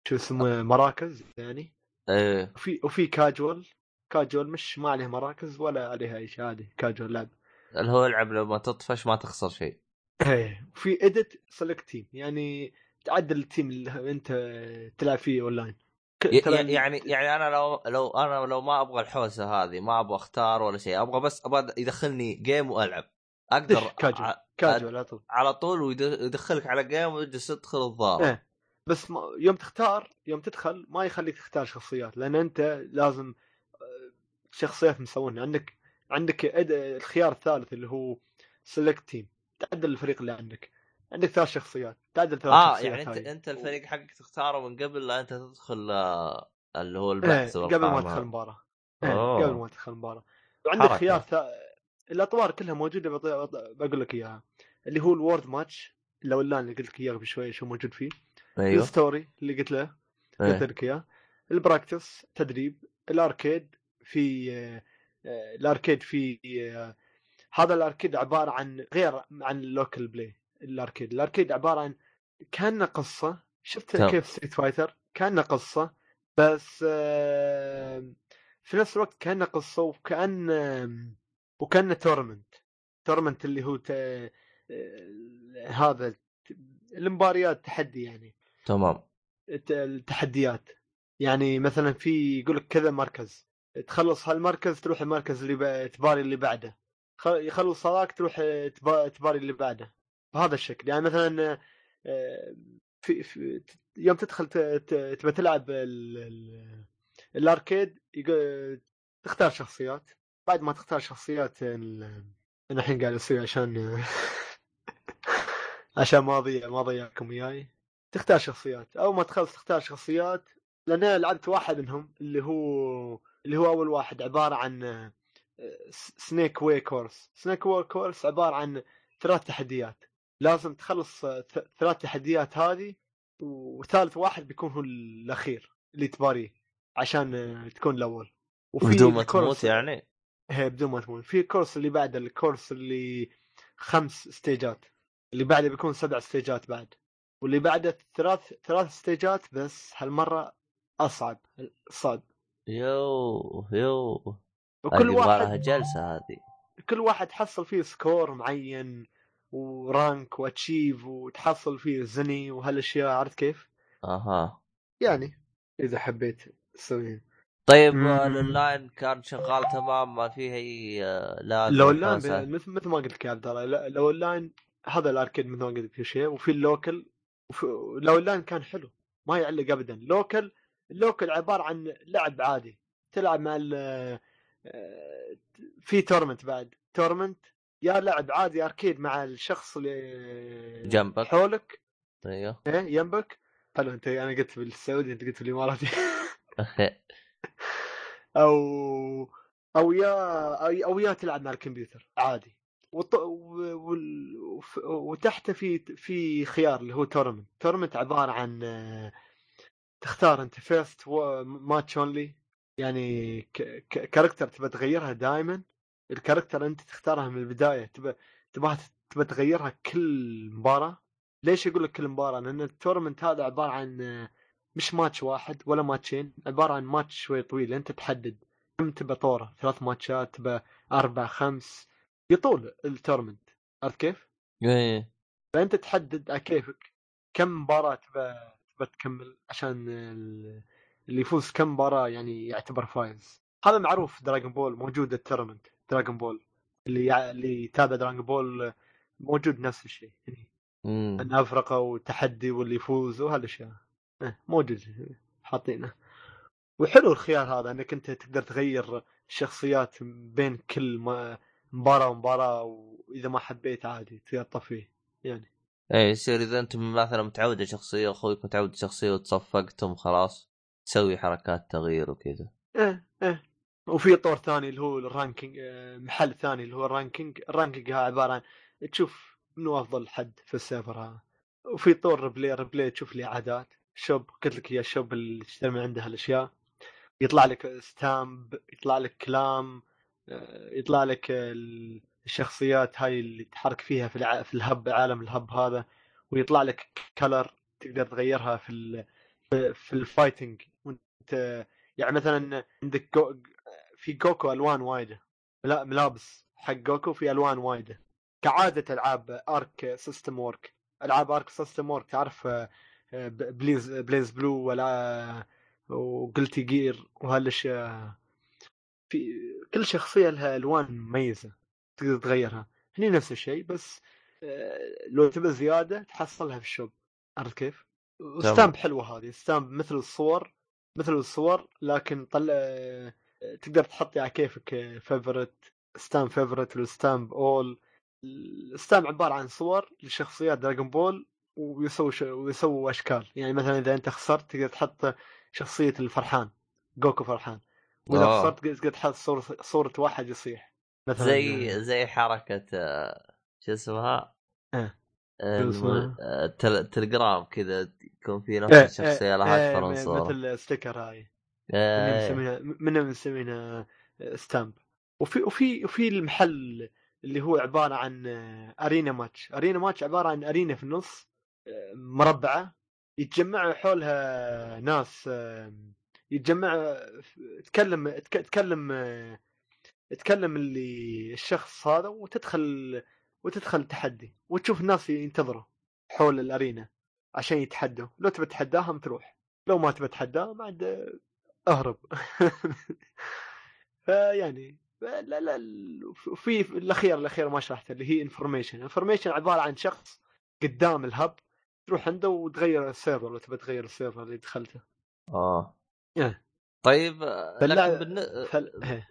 A: شو اسمه؟ مراكز يعني.
B: إيه.
A: وفي وفي casual casual مش ما عليه مراكز ولا عليها أي شيء. عادي كاجوال لعب.
B: اللي هو العب لما تطفش ما تخسر شيء.
A: إيه. وفي edit select team يعني تعدل ال team اللي انت تلعب فيه اونلاين
B: يعني يعني أنا لو لو أنا لو ما أبغى الحوسة هذه ما أبغى أختار ولا شيء أبغى بس أبغى يدخلني game وألعب.
A: أقدر كاجوال على طول.
B: على طول ويد- ويدخلك على جيم ويجلس تدخل الضارب
A: إيه. بس ما يوم تختار يوم تدخل ما يخليك تختار شخصيات لأن أنت لازم آه، شخصيات مسوونها. عندك عندك الخيار الثالث اللي هو سلكت تيم تعدل الفريق اللي عندك. عندك ثلاث شخصيات تعدل ثلاث
B: آه
A: شخصيات
B: يعني أنت
A: هاي.
B: أنت الفريق حقك تختاره من قبل لا أنت تدخل آه، اللي هو
A: إيه
B: البحث
A: قبل ما. تدخل المباراه
B: أوه.
A: قبل ما تدخل المباراه وعندك
B: حركة.
A: خيار ثا... الأطوار كلها موجودة بط... بقول لك إياها اللي هو ال world match لو اللي قلت لك إياه قبل شوي شو موجود فيه
B: أيوه
A: ال story اللي قلت له قلت
B: إيه.
A: لك إياه ال practice تدريب ال arcade في آه، ال arcade في آه، هذا ال arcade عبارة عن غير عن ال local play ال arcade. ال arcade عبارة عن كانه قصة. شفت
B: تمام.
A: كيف Street Fighter؟ كانه قصة بس آه، في نفس الوقت كانه قصة وكأن آه، وكانه tournament tournament اللي هو ت... آه، هذا المباريات تحدي يعني.
B: تمام.
A: الت- التحديات. يعني مثلا في يقول لك كذا مركز. تخلص هالمركز تروح المركز اللي ب... تباري اللي بعده. يخلص هذاك تروح تبا- تباري اللي بعده. بهذا الشكل. يعني مثلا آه، في, في يوم تدخل تبى تلعب ال... ال... ال arcade تختار شخصيات. بعد ما تختار شخصيات. أنا الحين قاعد أسوي عشان عشان ما أضيع ما أضيعكم اياي تختار شخصيات. أول ما تخلص تختار شخصيات لأن أنا لعبت واحد منهم اللي هو اللي هو أول واحد عبارة عن snake way course snake way course عبارة عن ثلاث تحديات. لازم تخلص آه، ثلاث تحديات هذه وثالث واحد بيكون هو الأخير اللي تباريه عشان آه، تكون الأول.
B: بدون ما تموت يعني؟
A: هي بدون ما تموت. في ال course اللي بعده ال course اللي خمس stage ات. اللي بعده بيكون سبع stage ات بعد. واللي بعده ثلاث ثلاث stage ات بس هالمرة أصعب صعب.
B: يو يو
A: وكل واحد
B: جلسة هذه.
A: كل واحد حصل فيه سكور معين. ورانك واتشيف وتحصل فيه زني وهالأشياء عرفت كيف؟
B: أها.
A: يعني إذا حبيت تسويها.
B: طيب. آه، الأونلاين كان شغال تمام؟ ما فيه اي آه، لا
A: لو اللاين مثل مثل ما قلت لك يا عبد الله لا- لو اللاين هذا الأركيد مثل ما قلت لك في شيء وفي اللوكل وفي لو اللاين كان حلو ما يعلق ابدا. لوكل ال local عبارة عن لعب عادي تلعب مع ال آه، في tournament بعد. tournament يا لعب عادي arcade مع الشخص اللي
B: جنبك.
A: حولك.
B: أيوه.
A: إيه يمبك. حلو أنت أنا قلت بالسعودي أنت قلت بالاماراتي أو أو يا أو- أو يا تلعب مع الكمبيوتر عادي. وط... و... وال- وف... وتحته في في خيار اللي هو tournament tournament عبارة عن تختار أنت first match only يعني ك... ك... character تبى تغيرها دائما ال character انت تختارها من البداية تبى تبغى تبى تغيرها كل مباراة؟ ليش يقول لك كل مباراة؟ لأن ال tournament هذا عبارة عن آه، مش ماتش واحد ولا ماتشين عبارة عن ماتش شوي طويل أنت تحدد. كم تبى طوره ثلاث ماتشات تبى أربع خمس يطول ال tournament عرفت كيف؟
B: إيه
A: فأنت تحدد على كيفك. كم مباراة تبى تبى تكمل عشان ال- اللي يفوز كم مباراة يعني يعتبر فايز. هذا معروف دراجون بول موجود ال tournament دراجون بول اللي يع... اللي يتابع دراجون بول موجود نفس الشيء يعني
B: مم.
A: الأفرقة وتحدي واللي يفوز وهالأشياء. إيه، موجود حاطينه. وحلو الخيار هذا إنك أنت تقدر تغير الشخصيات بين كل مباراة ومباراة وإذا ما حبيت عادي تقدر تطفيه يعني.
B: إيه يصير إذا أنت مثلا متعود على شخصية أخوك متعود على شخصية وتصفقتم خلاص تسوي حركات تغيير وكذا.
A: إيه إيه. وفي طور ثاني اللي هو ال ranking آه، محل ثاني اللي هو ال ranking. ال ranking عبارة عن تشوف منو أفضل حد في ال server هذا. وفي طور replay replay تشوف الإعادات. shop قلت لك هي ال shop اللي تشتري من عندها الاشياء يطلع لك stamp يطلع لك كلام آه، يطلع لك ال- الشخصيات هاي اللي تحرك فيها في الع... في ال hub عالم ال hub هذا. ويطلع لك color تقدر تغيرها في ال... في, في ال fighting وأنت يعني مثلا عندك جو... في غوكو ألوان وايدة. لا ملابس حق غوكو في ألوان وايدة. كعادة ألعاب Arc System Works ألعاب Arc System Works تعرف آه، آه، Blaz BlazBlue ولا Guilty Gear وهالأشياء. في كل شخصية لها ألوان مميزة تقدر تغيرها. هني نفس الشيء بس آه، لو تبى زيادة تحصلها في ال shop. عرفت كيف؟ و stamp حلوة هذه. stamp مثل الصور مثل الصور لكن طلع آه، تقدر تحطي على كيفك favorite stamp favorite وال stamp أول ال stamp عبارة عن صور لشخصيات دراجون بول ويسوي ش... ويسووا أشكال يعني مثلا إذا أنت خسرت تقدر تحط شخصية الفرحان غوكو فرحان وإذا
B: آه.
A: خسرت تقدر تحط صورة صورة واحد يصيح مثلا
B: زي زي حركة آه، شو اسمها؟
A: إيه.
B: آه،؟ الم- آه، كذا يكون في
A: إيه،
B: نفس الشخصية
A: إيه،
B: لها
A: إيه،
B: أكثر من صورة
A: مثل sticker هاي منهم
B: إيه.
A: مسمينها منهم مسمينها stamp وفي وفي وفي المحل اللي هو عبارة عن arena match arena match عبارة عن arena في النص آه، مربعة. يتجمعوا حولها ناس آه، يتجمع تكلم تك- تكلم آه، تكلم اللي الشخص هذا وتدخل وتدخل تحدي. وتشوف الناس ينتظروا حول ال arena عشان يتحدوا. لو تبي تتحداهم تروح. لو ما تبي تتحداهم عاد آه، أهرب. فيعني لا لا في الأخير الأخير ما شرحته اللي هي information information عبارة عن شخص قدام ال hub تروح عنده وتغير ال server لو تبي تغير ال server اللي دخلته.
B: آه.
A: إيه.
B: طيب لكن بالن...
A: فل... إيه.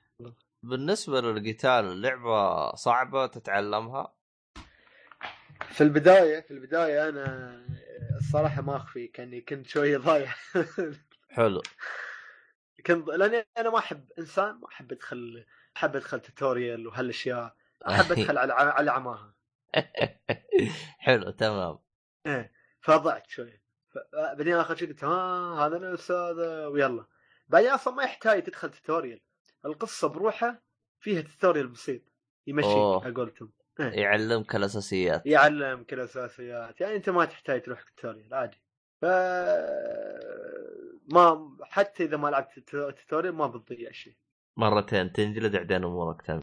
B: بالنسبة للقتال اللعبة صعبة تتعلمها؟
A: في البداية في البداية أنا الصراحة ما اخفيك اني كنت شوية ضايع.
B: حلو.
A: كنت لأني أنا ما أحب إنسان ما أحب أدخل أحب أدخل tutorial وهالأشياء. أحب أدخل على على عماها.
B: حلو تمام.
A: إيه فضعت شوي. بعدين آخر شيء قلت ها هذا الاستاذ ويلا. بعدين أصلا ما يحتاج تدخل tutorial القصة بروحها فيها tutorial بسيط يمشيك
B: أوه.
A: على قولتهم.
B: يعلمك الأساسيات.
A: يعلمك الأساسيات. يعني أنت ما تحتاج تروح tutorial عادي. ف ما حتى إذا ما لعبت tutorial ما بتضيع شيء.
B: مرتين تنجلد بعدين أمورك تمام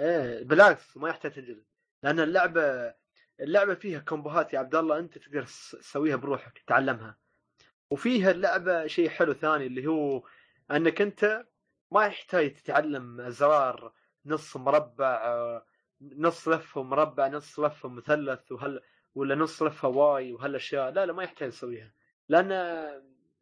A: إيه بالعكس ما يحتاج تنجلد. لأن اللعبة اللعبة فيها كومبوهات يا عبد الله أنت تقدر تس- تسويها بروحك تتعلمها وفيها اللعبة شيء حلو ثاني اللي هو أنك أنت ما يحتاج تتعلم ازرار نص مربع نص لفة مربع نص لفة مثلث وهل ولا نص لفة Y وهالأشياء. لا لا ما يحتاج تسويها. لأن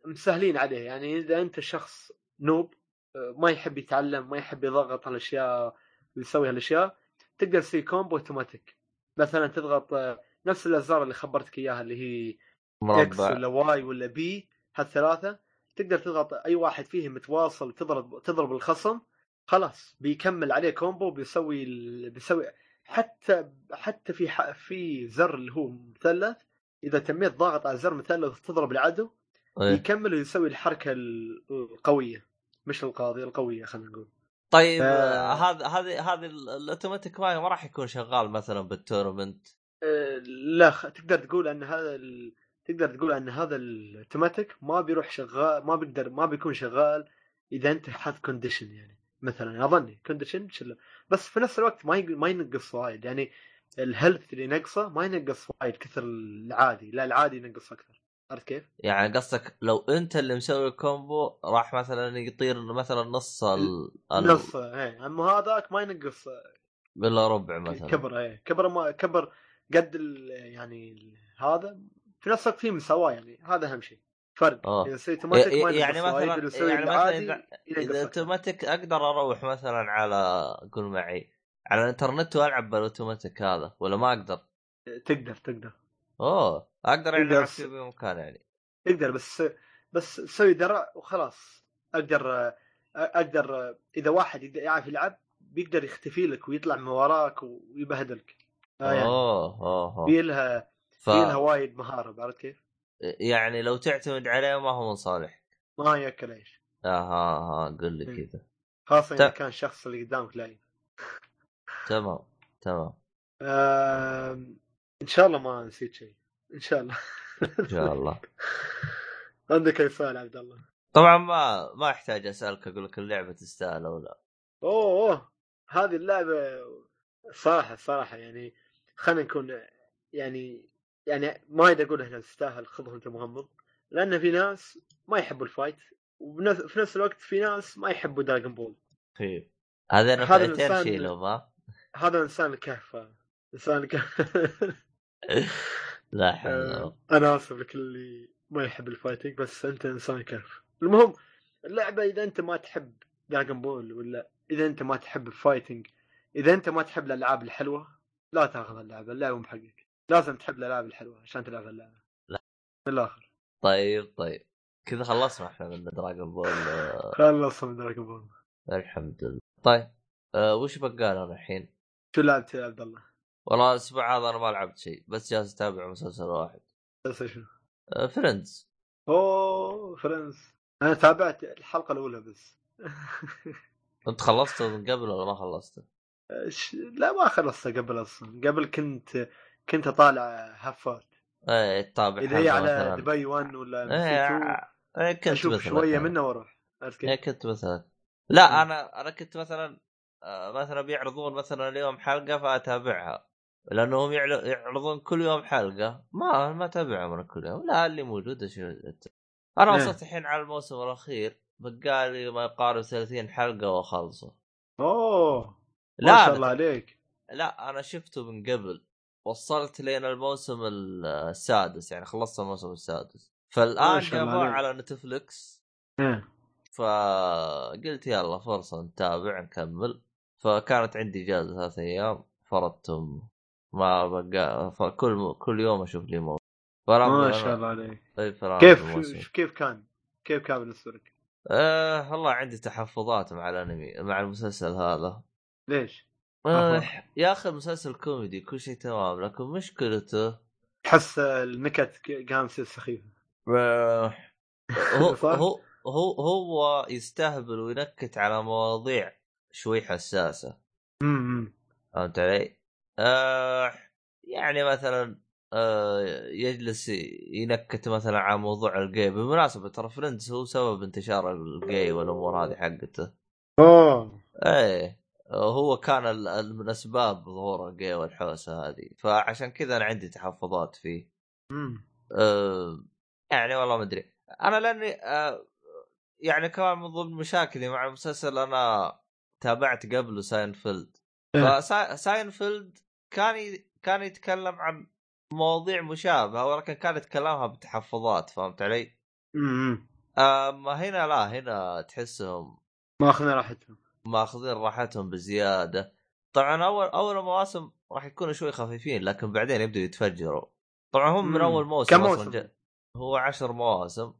A: مسهلين عليه. يعني إذا أنت شخص noob ما يحب يتعلم ما يحب يضغط على الأشياء ويسوي هالاشياء تقدر تسوي combo أوتوماتيك. مثلا تضغط آه، نفس الأزرار اللي خبرتك إياها اللي هي
B: X
A: ولا Y ولا B هالثلاثة. تقدر تضغط أي واحد فيهم متواصل تضرب تضرب الخصم خلاص بيكمل عليه combo بيسوي ال... بيسوي حتى حتى في ح... في زر اللي هو مثلث إذا تميت ضاغط على زر مثلث تضرب العدو.
B: إيه.
A: يكمل ويسوي الحركة ال- القوية مش القاضيه القوية خلينا نقول.
B: طيب
A: ف-
B: آه، هذا هذه هذه ال- الاوتوماتيك ما ما راح يكون شغال مثلا بال tournament
A: أه، لا تقدر تقول أن هذا ال... تقدر تقول أن هذا الاوتوماتيك ما بيروح شغال ما بيقدر ما بيكون شغال إذا أنت حاط condition يعني. مثلا أظني condition بس في نفس الوقت ما ما ينقص وايد. يعني ال health اللي نقصه ما ينقص وايد كثر العادي لا العادي ينقص أكثر. عرفت كيف؟
B: يعني قصدك لو انت اللي مسوي combo راح مثلا يطير مثلا نص ال.
A: نص إيه أما هذاك ما ينقص
B: إلا ربع مثلا
A: كبر إيه كبر ما كبر قد ال- يعني ال- هذا في نفس الوقت في مساواة يعني هذا أهم شيء فرق
B: آه.
A: إذا سويت اوتوماتيك ما
B: يعني
A: وايد،
B: مثلا يعني مثلا
A: إذا.
B: اوتوماتيك أقدر أروح مثلا على قول معي على الإنترنت وألعب بالاوتوماتيك هذا ولا ما أقدر؟
A: تقدر تقدر أوه
B: أقدر
A: س-
B: فيه بمكان يعني.
A: تقدر بس بس سوي درع وخلاص. أقدر أقدر إذا واحد يعرف يلعب بيقدر يختفي لك ويطلع من وراك ويبهدلك. آه يعني
B: أوه اوه
A: في لها
B: ف...
A: في لها وايد مهارة عرفت كيف؟
B: يعني لو تعتمد عليه ما هو من صالح
A: ما يأكل عيش.
B: أها ها قل لي
A: إيه.
B: كذا.
A: خاصة
B: إذا
A: كان الشخص اللي قدامك لاعب
B: تمام تمام.
A: آم، إن شاء الله ما نسيت شيء. إن شاء الله.
B: إن شاء الله.
A: عندك أي سؤال عبد الله؟
B: طبعا ما ما أحتاج أسألك أقول لك اللعبة تستاهل أو لا.
A: أوه أوه. هذه اللعبة صراحة صراحة يعني خلينا نكون يعني يعني ما أريد أقول إنها تستاهل خذها انت مغمض لأن في ناس ما يحبوا ال fight وفي نفس الوقت في ناس ما يحبوا دراجون بول
B: طيب.
A: هذا
B: فئتين
A: الإنسان-
B: شيلهم ها؟
A: هذا انسان الكهف هذا. انسان الكهف
B: لا حول
A: آه،. أنا آسف لك اللي ما يحب ال fighting بس أنت إنسان كهف المهم اللعبة إذا أنت ما تحب دراجون بول ولا إذا أنت ما تحب ال fighting إذا أنت ما تحب الألعاب الحلوة لا تأخذ اللعبة اللعبة مو بحقك لازم تحب الألعاب الحلوة عشان تلعب اللعبة
B: لا.
A: من الآخر
B: طيب طيب كذا خلصنا إحنا من دراجون بول آه،
A: خلص من دراجون بول
B: الحمد لله طيب آه وش بقى لنا الحين؟
A: شو لعبت يا عبد الله؟
B: والله الأسبوع هذا أنا ما لعبت شيء بس جالس أتابع مسلسل واحد
A: شو؟
B: آه فريندز
A: أوه فرنس أنا تابعت الحلقة الأولى بس
B: أنت خلصته من قبل ولا ما خلصته؟
A: لا ما خلصته قبل أصلا قبل كنت كنت أطالع هفات
B: إيه تتابع
A: إذا هي على. دبي 1 ولا
B: إيه
A: سي 2
B: إيه كنت
A: أشوف
B: مثلك
A: شوية
B: أنا.
A: منه
B: وأروح
A: إيه؟
B: كنت مثلا لا
A: مم.
B: أنا أنا كنت مثلا آه، مثلا بيعرضون مثلا اليوم حلقة فأتابعها لأنهم يعرضون كل يوم حلقة. ما ما اتابعهم أنا كل يوم. لا اللي موجود. أنا
A: إيه.
B: وصلت الحين على الموسم الأخير. بقالي ما يقارب 30 حلقة وأخلصه.
A: أوه!
B: لا
A: ما شاء الله عليك.
B: لا أنا شفته من قبل. وصلت لين الموسم السادس. يعني خلصت الموسم السادس.
A: فالآن
B: جابوه. على نتفلكس
A: إيه.
B: فقلت يلا فرصة نتابع نكمل. فكانت عندي اجازه ثلاث أيام. فرضتهم ما بقى فكل كل يوم أشوف لي موسم
A: ما شاء الله عليك
B: طيب
A: كيف. كيف كان؟ كيف كان بالنسبة لك؟
B: آه والله عندي تحفظات مع الأنمي مع المسلسل هذا
A: ليش؟
B: آه. يا أخي المسلسل كوميدي كل شيء تمام لكن مشكلته
A: تحس النكت قامسه سخيفه
B: آه هو؟ هو هو هو يستهبل وينكت على مواضيع شوي حساسة
A: امم
B: فهمت علي؟ آه يعني مثلا آه يجلس ينكت مثلا على موضوع الجي بالمناسبة ترى فريندز هو سبب انتشار الجي والأمور هذه حقته.
A: اوه
B: إيه هو كان من أسباب ظهور الجي والحوسة هذه. فعشان كذا أنا عندي تحفظات فيه.
A: امم
B: أه يعني والله ما أدري. أنا لأني أه يعني كمان من ضمن مشاكلي مع المسلسل أنا تابعت قبله ساينفيلد. فساينفيلد كان ي... كان يتكلم عن مواضيع مشابهة ولكن كان يتكلمها بتحفظات فهمت علي؟
A: امم
B: اما هنا لا هنا تحسهم
A: ما اخذنا راحتهم.
B: ماخذين راحتهم بزيادة. طبعا أول أول مواسم راح يكونوا شوي خفيفين لكن بعدين يبدوا يتفجروا. طبعا هم من. أول موسم
A: كم موسم؟
B: هو عشر مواسم.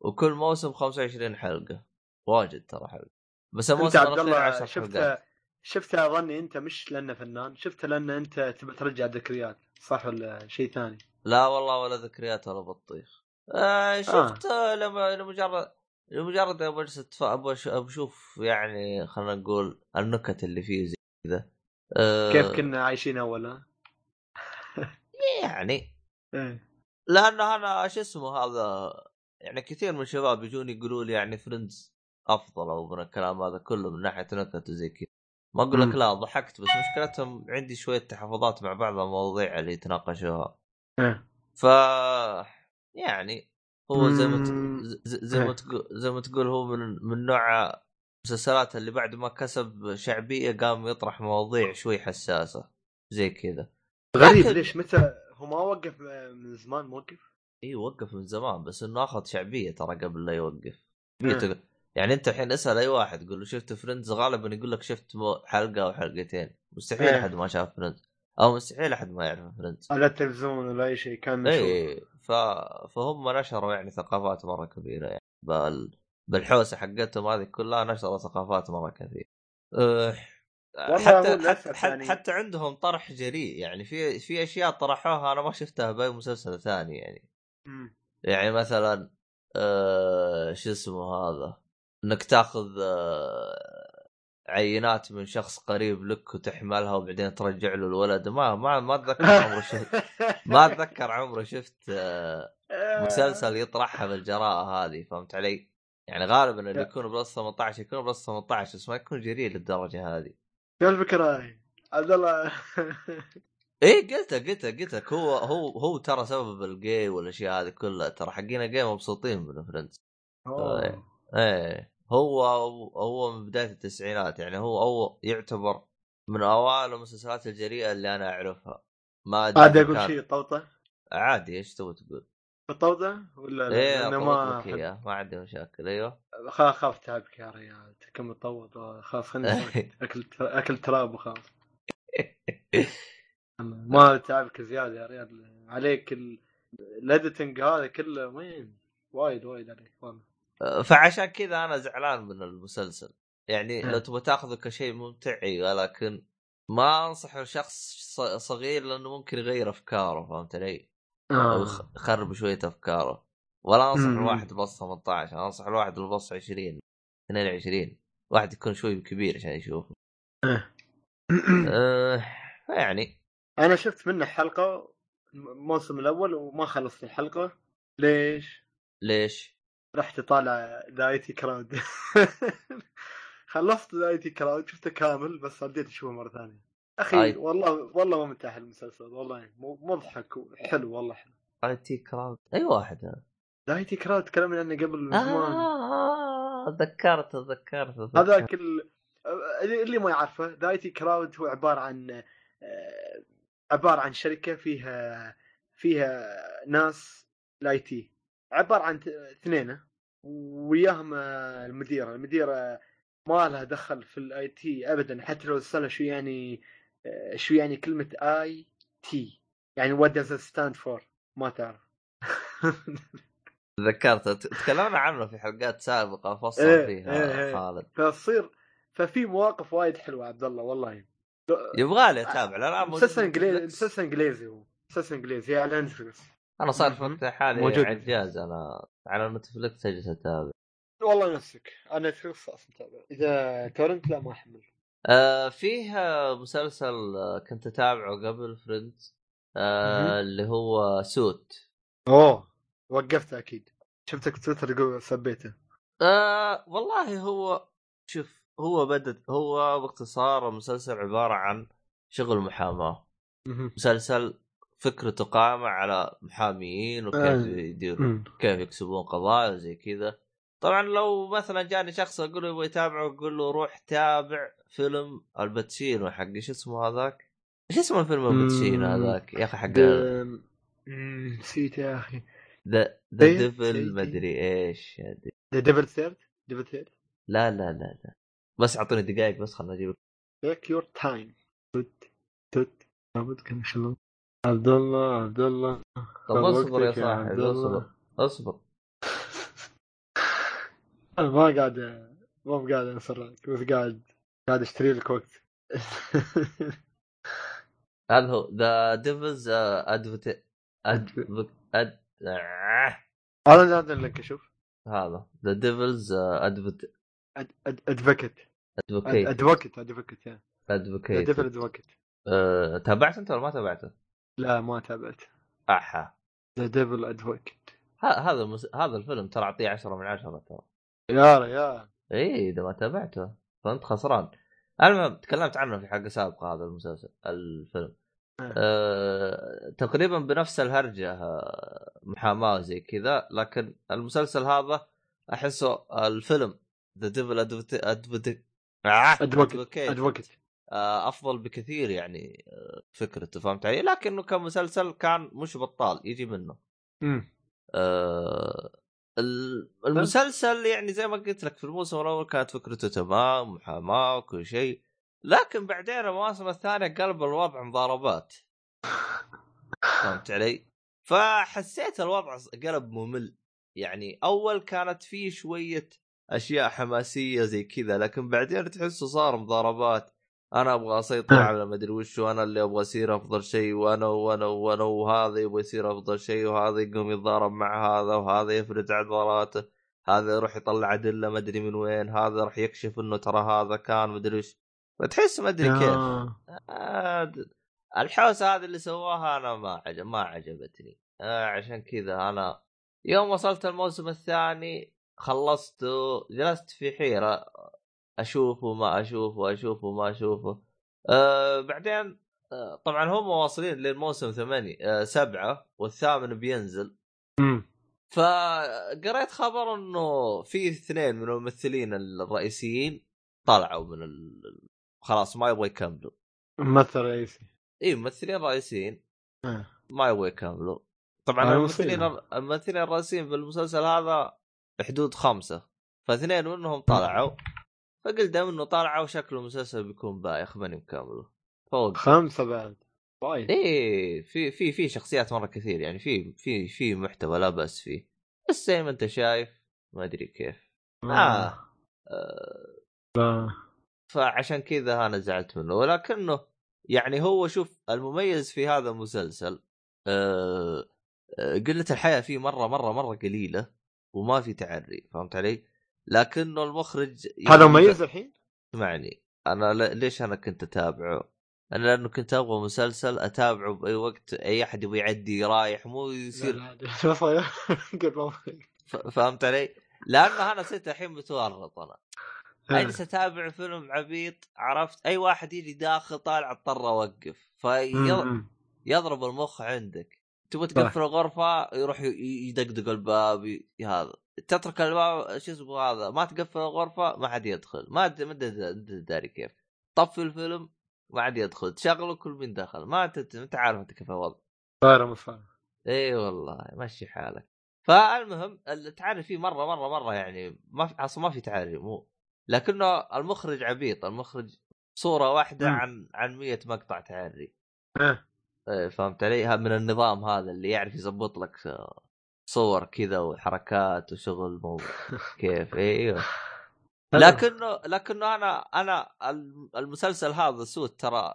B: وكل موسم 25 حلقة. واجد ترى حلقة. بس الموسم
A: عبد
B: الأخير
A: الله
B: 10 حلقات.
A: شفته شفته أظني أنت مش لأنه فنان شفته لأن أنت تبي ترجع ذكريات صح ولا شيء ثاني؟
B: لا والله ولا ذكريات ولا بطيخ آه شفت آه. لما لمجرد لمجرد أبغى أبغى أشوف يعني خلينا نقول النكت اللي فيه زي كذا آه
A: كيف كنا عايشين أول؟
B: يعني
A: إيه
B: لأنه أنا شو اسمه هذا يعني كثير من الشباب يجون يقولوا لي يعني فريندز أفضل أو من الكلام هذا كله من ناحية نكت وزي كذا ما أقول لك. لا ضحكت بس مشكلتهم عندي شوية تحفظات مع بعض المواضيع اللي يتناقشوها
A: إيه
B: ف يعني هو زي ما ت... زي ما
A: إيه.
B: تقول زي ما تقول هو من من نوع المسلسلات اللي بعد ما كسب شعبية قام يطرح مواضيع شوي حساسة زي كذا
A: غريب ليش متى هو ما وقف من زمان موقف؟
B: اي وقف من زمان بس إنه أخذ شعبية ترى قبل لا يوقف
A: إيه.
B: يعني انت الحين اسأل أي واحد قول له شفت فريندز غالبا يقول لك شفت حلقة أو حلقتين. مستحيل
A: إيه.
B: أحد ما شاف فريندز أو مستحيل أحد ما يعرف فريندز
A: على التلفزيون ولا أي شيء كان
B: اي ف... فهم نشروا يعني ثقافات مرة كبيرة يعني. بال... بالحوسة حقتهم هذه كلها نشروا ثقافات مرة كثيرة. أه... حتى حتى, حتى,
A: يعني-
B: حتى عندهم طرح جريء يعني. في في أشياء طرحوها أنا ما شفتها بأي مسلسل ثاني يعني.
A: مم.
B: يعني مثلا آه شو اسمه هذا؟ انك تاخذ آه عينات من شخص قريب لك وتحملها وبعدين ترجع له الولد ما ما ما أتذكر عمري شفت ما أتذكر عمري شفت آه مسلسل يطرحها بالجراءة هذه فهمت علي؟ يعني غالبا اللي. يكون plus 18 يكون plus 18 بس ما يكون جريء للدرجة هذه.
A: شو الفكرة؟ عبد الله
B: إيه قلت قلت قلت هو هو هو ترى سبب الجي والأشياء هذه كلها ترى حقين الجي مبسوطين من فريندز. إيه. هو هو من بداية التسعينات يعني هو هو يعتبر من أوائل المسلسلات الجريئة اللي أنا أعرفها. ما أدري
A: عادي
B: أقول
A: شيء طوطة؟
B: عادي إيش تبغى تقول؟
A: الطوطه ولا لا؟ إيه
B: ما
A: ما
B: عندي مشاكل
A: أيوه. خاف تعبك يا ريال كم تطوط خلاص خليني. أكل أكل تراب وخلاص. ما تعبك زيادة يا ريال عليك ال- الاديتنج هذا كله وين وايد وايد عليك والله.
B: فعشان كذا أنا زعلان من المسلسل يعني لو
A: إيه.
B: تبغى تأخذه كشيء ممتع أيوه لكن ما أنصح لشخص ص- صغير لأنه ممكن يغير أفكاره فهمت علي؟
A: أو.
B: يخ- يخرب شوية أفكاره ولا أنصح
A: مم.
B: الواحد plus 18 أنا أنصح الواحد plus 20 22 واحد يكون شوي كبير عشان يشوفه أه يعني
A: أنا شفت منه حلقة الموسم الأول وما خلصت الحلقة ليش؟
B: ليش؟
A: رحت اطالع ذا آي تي كراود خلصت ذا آي تي كراود شفته كامل بس رديت أشوفه مرة ثانية. أخي
B: أي.
A: والله والله ما المسلسل والله. مضحك وحلو والله حلو.
B: آي تي كراود أي واحد هذا؟
A: ذا آي تي كراود تكلمنا عنه قبل من زمان.
B: آه تذكرت تذكرت.
A: هذاك ال... اللي ما يعرفه ذا آي تي كراود هو عبارة عن آه، عبارة عن شركة فيها فيها ناس ال IT. عبارة عن اثنين وياهم آه، المديره المديره ما لها دخل في ال IT ابدا حتى لو تسالها شو يعني آه، شو يعني كلمة IT. يعني does it stand for ما تعرف.
B: تذكرت. تكلمنا عنه في حلقات سابقة فصل
A: إيه،
B: فيها
A: إيه، إيه.
B: خالد.
A: فتصير ففي مواقف وايد حلوة عبد الله والله.
B: يبغى لي اتابع الان موجود
A: مسلسل
B: إنجليزي.
A: مسلسل إنجليزي هو. مسلسل إنجليزي على نتفلكس
B: أنا صار في. وقت حالي
A: موجود.
B: عجاز أنا على نتفلكس أجلس أتابع
A: والله نفسك أنا نتفلكس أصلا متابع إذا torrent لا ما أحمل
B: آه فيه مسلسل آه، كنت أتابعه قبل فريندز آه. اللي هو Suits
A: أوه وقفته أكيد شفتك تويتر يقول سبيته
B: آه والله هو شوف هو بدت هو باختصار المسلسل عبارة عن شغل
A: محاماة.
B: مسلسل فكرته قائمه على محاميين وكيف
A: آه.
B: يديروا
A: مم.
B: كيف يكسبون قضايا وزي كذا. طبعا لو مثلا جاني شخص أقول له يبغى يتابعه أقول له روح تابع فيلم الباتشينو حق إيش اسمه هذاك؟ إيش اسمه الفيلم الباتشينو. هذاك؟ يا أخي حق
A: نسيت يا
B: أخي.
A: The
B: The
A: Devil
B: مدري إيش
A: The Devil Third Devil Third
B: لا لا لا لا. بس أعطوني دقائق بس خلنا أجيب
A: take your time توت توت لابد كان يخلون عبد الله عبد الله.
B: طب اصبر يا صاحبي. اصبر. اصبر.
A: أنا ما قاعد ما قاعد انصرك بس قاعد قاعد أشتري لك وقت.
B: هذا هو The Devil's Advoc Ad آه.
A: أنا هذا ال link شوف.
B: هذا The
A: Devil's
B: Advoc
A: Advocate Advocate Advocate
B: Advocate
A: Advocate Advocate
B: أه، تابعت أنت ولا ما تابعته؟
A: لا ما تابعت. أحا. The Devil
B: Advocate هذا المس... هذا الفيلم ترى أعطيه 10 من 10 ترى.
A: يا ريال.
B: إي إذا ما تابعته. فأنت خسران. المهم تكلمت عنه في حلقه سابقة هذا المسلسل الفيلم. أه... تقريبا بنفس الهرجة آه، محاماة زي كذا لكن المسلسل هذا أحسه الفيلم The Devil Advocate
A: ادفوكيت
B: أفضل بكثير يعني آه، فكرته فهمت علي؟ لكنه كمسلسل كان مش بطال يجي منه. آه، ال- المسلسل يعني زي ما قلت لك في الموسم الأول كانت فكرته تمام محاماه وكل شيء لكن بعدين المواسم الثانية قلب الوضع مضاربات. فهمت علي؟ فحسيت الوضع قلب ممل. يعني أول كانت فيه شوية أشياء حماسية زي كذا لكن بعدين تحسه صار مضاربات. أنا أبغى أسيطر
A: آه.
B: على مدري وش وأنا اللي أبغى اصير أفضل شيء وأنا وأنا وأنا وهذا يبغى يصير أفضل شيء وهذا يقوم يتضارب مع هذا وهذا يفرد عضلاته هذا يروح يطلع أدلة مدري من وين هذا راح يكشف إنه ترى هذا كان مدري وش. فتحس مدري كيف. آه، د- الحوسة هذه اللي سواها أنا ما عجب ما عجبتني. آه عشان كذا أنا يوم وصلت الموسم الثاني خلصته جلست في حيرة. أشوفه ما أشوفه أشوفه ما أشوفه. آه بعدين آه طبعا هم واصلين للموسم ثمانية آه سبعة والثامن بينزل. فقريت خبر إنه في اثنين من الممثلين الرئيسيين طلعوا من ال... خلاص ما يبغوا يكملوا.
A: ممثل رئيسي.
B: اي ممثلين رئيسيين.
A: آه.
B: ما يبغوا يكملوا. طبعا
A: آه،
B: الممثلين. الممثلين الرئيسيين في المسلسل هذا حدود خمسة. فاثنين منهم طلعوا. فقلت دام إنه طلعوا شكله المسلسل بيكون بايخ ماني مكمله فوق
A: خمسة بعد وايد
B: إيه في في في شخصيات مرة كثير يعني في في في محتوى لا بأس فيه بس زي ما أنت شايف ما أدري كيف آه. آه.
A: آه.
B: فعشان كذا أنا زعلت منه ولكنه يعني هو شوف المميز في هذا المسلسل آه آه، قلة الحياة فيه مرة مرة مرة قليلة وما في تعري فهمت علي؟ لكنه المخرج
A: هذا مميز الحين؟
B: اسمعني أنا. ليش أنا كنت أتابعه؟ أنا لأنه كنت أبغى مسلسل أتابعه بأي وقت أي أحد يبغى يعدي رايح مو يصير. فهمت علي؟ لأنه أنا صرت الحين متورط أنا أجلس أتابع فيلم عبيط عرفت أي واحد يجي داخل طالع اضطر أوقف فيضرب المخ عندك تبغى تقفل الغرفة يروح يدقدق الباب هذا تترك الباب شو اسمه هذا ما تقفل الغرفة ما حد يدخل. ما انت داري كيف. طفي الفيلم ما حد يدخل. تشغله كل من دخل. ما أنت عارف أنت كيف الوضع.
A: صاير
B: إي والله مشي حالك. فالمهم التعري فيه مرة مرة مرة يعني ما في أصلا ما في تعري مو. لكنه المخرج عبيط. المخرج صورة واحدة
A: مم.
B: عن عن 100 مقطع تعري.
A: إيه،
B: فهمت علي؟ من النظام هذا اللي يعرف يزبط لك آه، صور كذا وحركات وشغل مو كيف إيوه لكنه لكنه أنا أنا المسلسل هذا سوت ترى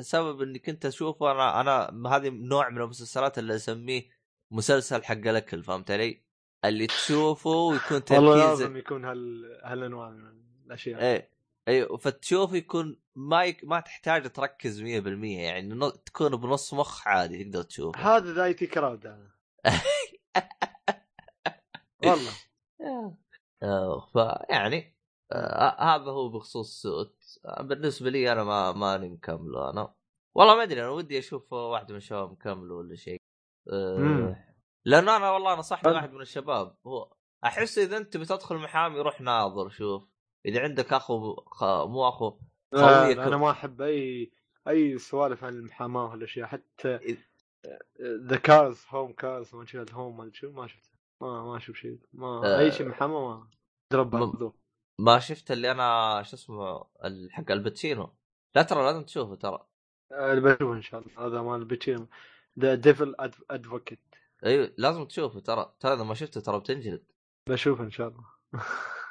B: سبب اني كنت اشوفه أنا أنا هذه نوع من المسلسلات اللي أسميه مسلسل حق الأكل فهمت علي؟ اللي تشوفه ويكون تركيزك
A: والله لازم يكون هال هالأنواع من الأشياء
B: إيه أيوه فتشوف يكون ما يك... ما تحتاج تركز 100% يعني. تكون بنص مخ عادي تقدر تشوف
A: هذا ذا the crowd والله.
B: آه، فيعني آه هذا هو بخصوص Suits. آه، بالنسبة لي أنا ما ماني مكمله أنا. والله ما أدري أنا ودي أشوف واحد من الشباب مكمله ولا شيء. آه لأنه أنا والله نصحت واحد من الشباب. هو أحس إذا أنت بتدخل محامي روح ناظر شوف. إذا عندك اخو خ... مو اخو
A: خويك أنا ما أحب أي أي سوالف عن المحاماة والاشياء حتى ذا كارز هوم كارز ما شفت هوم ما شو؟ ما شفته. ما ما أشوف شيء. ما آه أي شيء محاماه ما دروب
B: م... ما شفت اللي أنا شو اسمه حق الباتشينو. لا ترى لازم تشوفه ترى.
A: أه بشوفه إن شاء الله. هذا مال الباتشينو. The Devil Advocate
B: أيوه لازم تشوفه ترى. ترى إذا ما شفته ترى بتنجلد.
A: بشوفه إن شاء الله.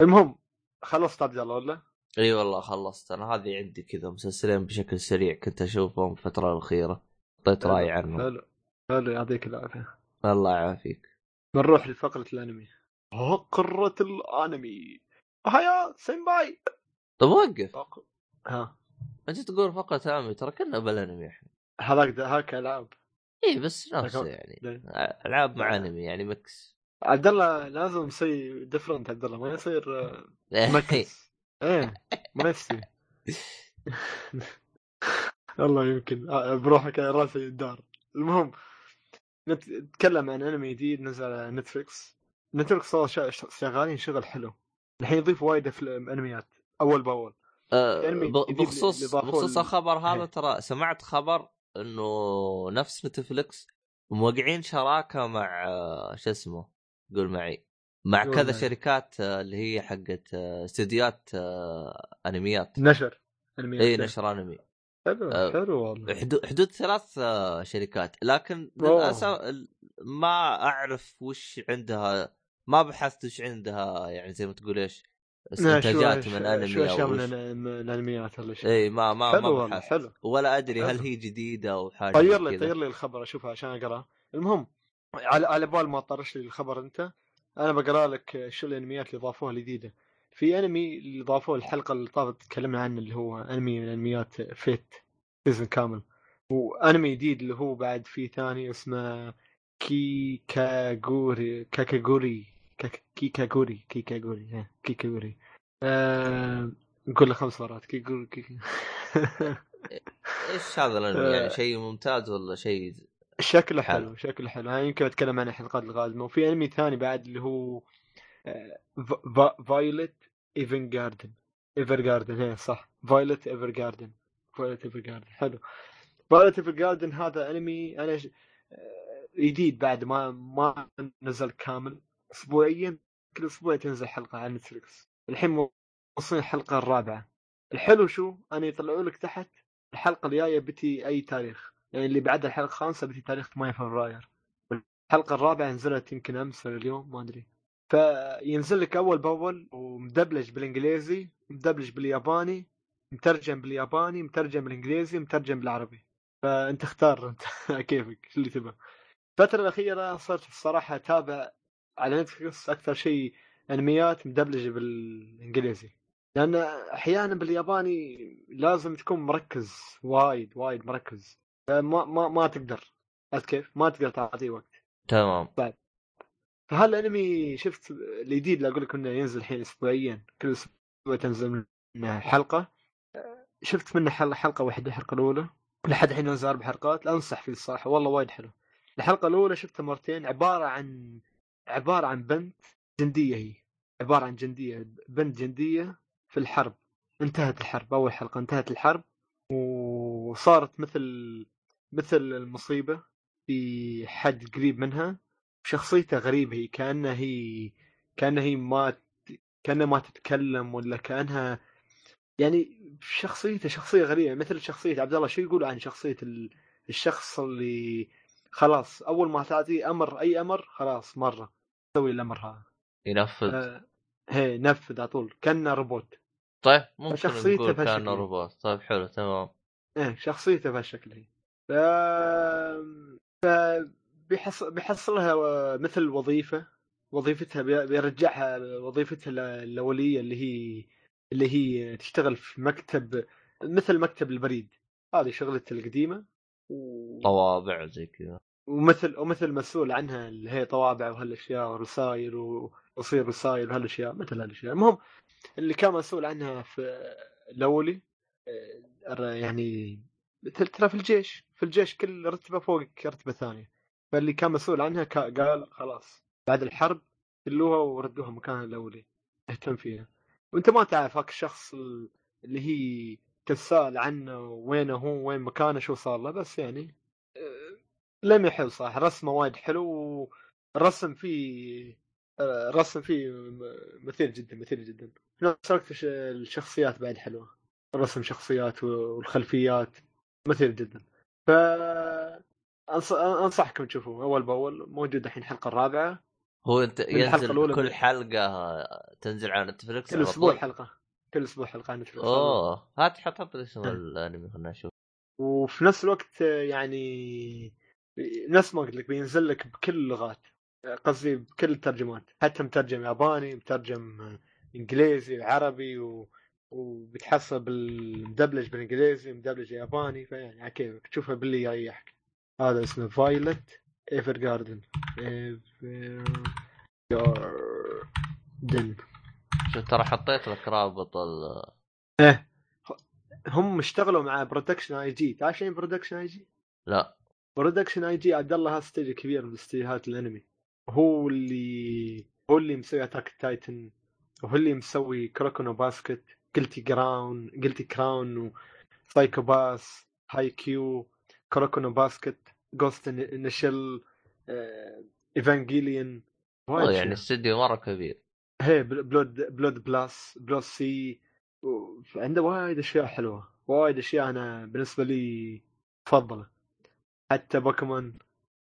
A: المهم خلصت عبد الله ولا؟
B: إي والله خلصت. أنا هذه عندي كذا مسلسلين بشكل سريع كنت أشوفهم الفترة الأخيرة. اعطيت راي عنهم.
A: حلو حلو يعطيك العافية.
B: الله يعافيك.
A: بنروح لفقرة الأنمي. فقرة الأنمي. هيا senpai.
B: طب وقف.
A: ها.
B: أنت تقول فقرة الأنمي ترى كنا بالأنمي إحنا.
A: هذاك هاك ألعاب.
B: إي بس نفسه يعني؟ ألعاب مع أنمي يعني mix
A: عبد الله لازم يصير different عبد الله. ما يصير آه، mix إيه ما يصير والله يمكن. آه، بروحك راسي الدار. المهم نتكلم عن أنمي جديد نزل على نتفلكس نتفلكس صار شغالين شغل حلو. الحين يضيف وايد افلام أنميات أول بأول.
B: أه بخصوص بخصوص الخبر هذا إيه. ترى سمعت خبر إنه نفس نتفلكس موقعين شراكة مع آه، شو اسمه؟ قول معي. مع كذا. شركات آه، اللي هي حقت آه، استديوهات أنميات.
A: نشر. أنميات
B: إي نشر. أنمي.
A: حلو أه حلو والله.
B: حدود ثلاث شركات. لكن للاسف ما أعرف وش عندها ما بحثت وش عندها يعني زي ما تقول إيش استنتاجات من أنمي
A: شو أشياء من الأنميات ولا شيء.
B: إي ما ما حلو ما بحثت. حلو. ولا أدري. هل هي جديدة أو حاجة
A: طير لي طير لي الخبر أشوفها عشان اقراه المهم على على بال ما تطرش لي الخبر أنت أنا بقرأ لك شو الأنميات اللي ضافوها الجديده في أنمي اللي ضافوه الحلقة اللي طافت تكلمنا عنه اللي هو أنمي من أنميات Fate season كامل. وأنمي جديد اللي هو بعد في ثاني اسمه كيكاغوري كاكاغوري كيكاغوري كيكاغوري كيكاغوري. آه... نقول له خمس مرات. كيكاغوري كيكا
B: إيش هذا يعني شيء ممتاز ولا شيء
A: شكله حلو. شكله حلو. أنا يمكن أتكلم عن الحلقات القادمه وفي أنمي ثاني بعد اللي هو Violet Even Garden Evergarden هي صح. Violet Evergarden Violet Evergarden حلو. Violet Evergarden هذا أنمي أنا ش... جديد بعد ما ما نزل كامل. اسبوعيا كل أسبوع تنزل حلقة على نتفلكس الحين وصلنا الحلقة الرابعة. الحلو شو؟ أنا يطلعوا لك تحت الحلقة الجاية بتي أي تاريخ. يعني اللي بعد الحلقة الخامسة بتي تاريخ 8 فبراير. الحلقة الرابعة نزلت يمكن أمس ولا اليوم ما أدري. فينزل لك أول بأول ومدبلج بالإنجليزي مدبلج بالياباني مترجم بالياباني مترجم بالإنجليزي مترجم بالعربي. فأنت اختار أنت كيفك اللي تبغى. الفترة الأخيرة صرت الصراحة أتابع على نتفلكس أكثر شيء أنميات مدبلجة بالإنجليزي. لأن أحيانا بالياباني لازم تكون مركز وايد وايد مركز. ما ما ما تقدر. عرفت كيف؟ ما تقدر تعطيه وقت.
B: تمام.
A: بعد فهالانمي شفت الجديد؟ اللي أقول لك إنه ينزل الحين اسبوعيا كل أسبوع تنزل منه حلقة. شفت منه حلقة واحدة الحلقة الأولى. لحد الحين نزل أربع حلقات. أنصح فيه الصراحة والله وايد حلو. الحلقة الأولى شفتها مرتين عبارة عن عبارة عن بنت جندية هي. عبارة عن جندية بنت جندية في الحرب. انتهت الحرب أول حلقة انتهت الحرب وصارت مثل مثل المصيبة في حد قريب منها شخصيته غريبة هي كأنها هي كأنها هي ما كأنها ما تتكلم ولا كأنها يعني شخصيته شخصية غريبة مثل شخصية عبد الله. شو يقولوا عن شخصية الشخص اللي خلاص أول ما تعطيه أمر أي أمر خلاص مرة سوي الأمر هذا.
B: ينفذ.
A: آه هي نفذ على طول كأنه روبوت.
B: طيب ممكن
A: شخصيته
B: نقول. كأنه روبوت. طيب حلو تمام.
A: إيه شخصيته بهالشكل هي ف ف بيحص... بيحصلها مثل وظيفة وظيفتها بي- بيرجعها وظيفتها ال- الاوليه اللي هي اللي هي تشتغل في مكتب مثل مكتب البريد. هذه شغلتها القديمة و...
B: طوابع زي كذا.
A: ومثل ومثل مسؤول عنها اللي هي طوابع وهالأشياء ورسائل وتصير رسائل وهالأشياء مثل هالأشياء. المهم اللي كان مسؤول عنها في الاولي آه، يعني ترى في الجيش في الجيش كل رتبة فوقك رتبة ثانية. فاللي كان مسؤول عنها قال خلاص بعد الحرب شلوها وردوها مكانها الأولي اهتم فيها. وأنت ما تعرف هاك الشخص ال- اللي هي تسأل عنه وينه هو وين مكانه شو صار له بس يعني آه، لم يحل صح. رسمه وايد حلو والرسم فيه آه، الرسم فيه م- مثير جدا مثير جدا. في نفس الوقت الش- الشخصيات بعد حلوة. رسم شخصيات والخلفيات. مثير جدا. ف أنصحكم تشوفوه أول بأول موجود الحين الحلقة الرابعة.
B: هو
A: أنت
B: ينزل كل حلقة تنزل على نتفلكس
A: كل
B: على أسبوع؟
A: حلقة. كل أسبوع حلقة عن نتفلكس
B: أوه هات حط حط اسم
A: نعم.
B: الأنمي خلنا نشوف.
A: وفي نفس الوقت يعني نفس ما قلت لك بينزل لك بكل اللغات قصدي بكل الترجمات حتى مترجم ياباني مترجم إنجليزي عربي و... وبتحصل بالمدبلج بالإنجليزي مدبلج ياباني فيعني على كيفك. تشوفها باللي يريحك هذا اسمه Violet Evergarden Ever Garden
B: شوف ترى حطيت لك رابط ال...
A: إيه. هم اشتغلوا مع Production I.G تعرف شنو Production I.G؟
B: لا.
A: Production I.G عبد الله هذا كبير من استديوهات الأنمي. هو اللي هو اللي مسوي Attack Titan وهو اللي مسوي Kuroko no Basket Guilty Crown Guilty Crown و Psycho-Pass Haikyuu Kuroko no Basket Ghost in
B: the Shell Evangelion يعني استديو مرة كبير.
A: هي Blood Blood Plus Blood-C عنده وايد أشياء حلوة. وايد أشياء أنا بالنسبة لي افضله حتى بوكيمون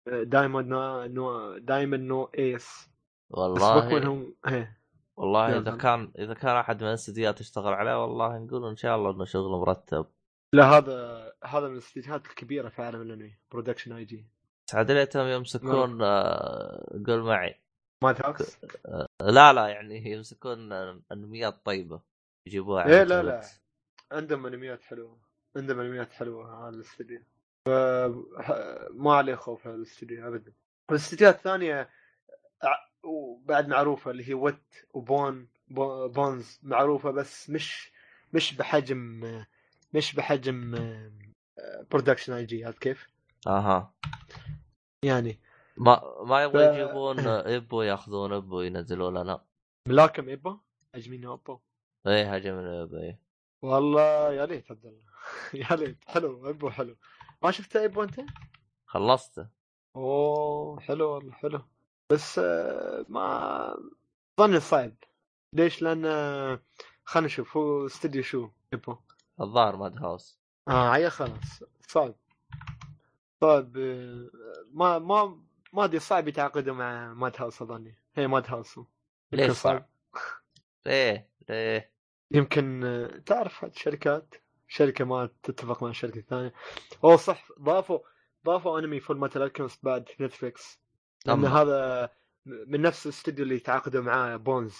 A: Diamond no, no Diamond no Ace بس بوكيمون
B: والله
A: هم هي.
B: والله. إذا كان إذا كان أحد من الاستديوهات اشتغل عليه والله نقول إن شاء الله إنه شغل مرتب.
A: لا هذا هذا من الاستديوهات الكبيرة في عالم الأنمي Production I.G
B: سعد ليتهم يمسكون آه، قول معي.
A: Madhouse
B: لا لا يعني يمسكون أنميات طيبة يجيبوها
A: إيه لا لا. عندهم أنميات حلوة. عندهم أنميات حلوة هذا الاستديو ما عليه خوف هذا الاستديو ابدا. والاستديوهات الثانية وبعد معروفة اللي هي Wit و Bone Bo- Bones معروفة بس مش مش بحجم مش بحجم Production I.G عرفت كيف؟
B: أها.
A: يعني.
B: ما ما يبغى
A: ف-
B: يجيبون ابو ياخذون ابو ينزلون لنا
A: ملاكم ابو هجمين ابو
B: إيه هجم من ابو إيه.
A: والله يا ليت عبد الله. يا ليت. حلو ابو حلو. ما شفت ابو أنت؟
B: خلصته.
A: أوه حلو والله حلو. بس آه، ما ظني صعب. ليش؟ لأن آه، خلينا نشوف هو استديو شو؟ ابو
B: الظاهر ماد هاوس.
A: آه عيا خلاص. صعب. صعب آه، ما ما ما أدري صعب يتعاقدوا مع Madhouse أظني. هي Madhouse.
B: ليش صعب؟ ليه؟ ليه؟
A: يمكن تعرف الشركات؟ شركة ما تتفق مع الشركة الثانية أوه صح ضافوا ضافوا أنمي Fullmetal Alchemist بعد نتفلكس لأن
B: أما.
A: هذا من نفس الاستوديو اللي تعاقدوا معاه Bones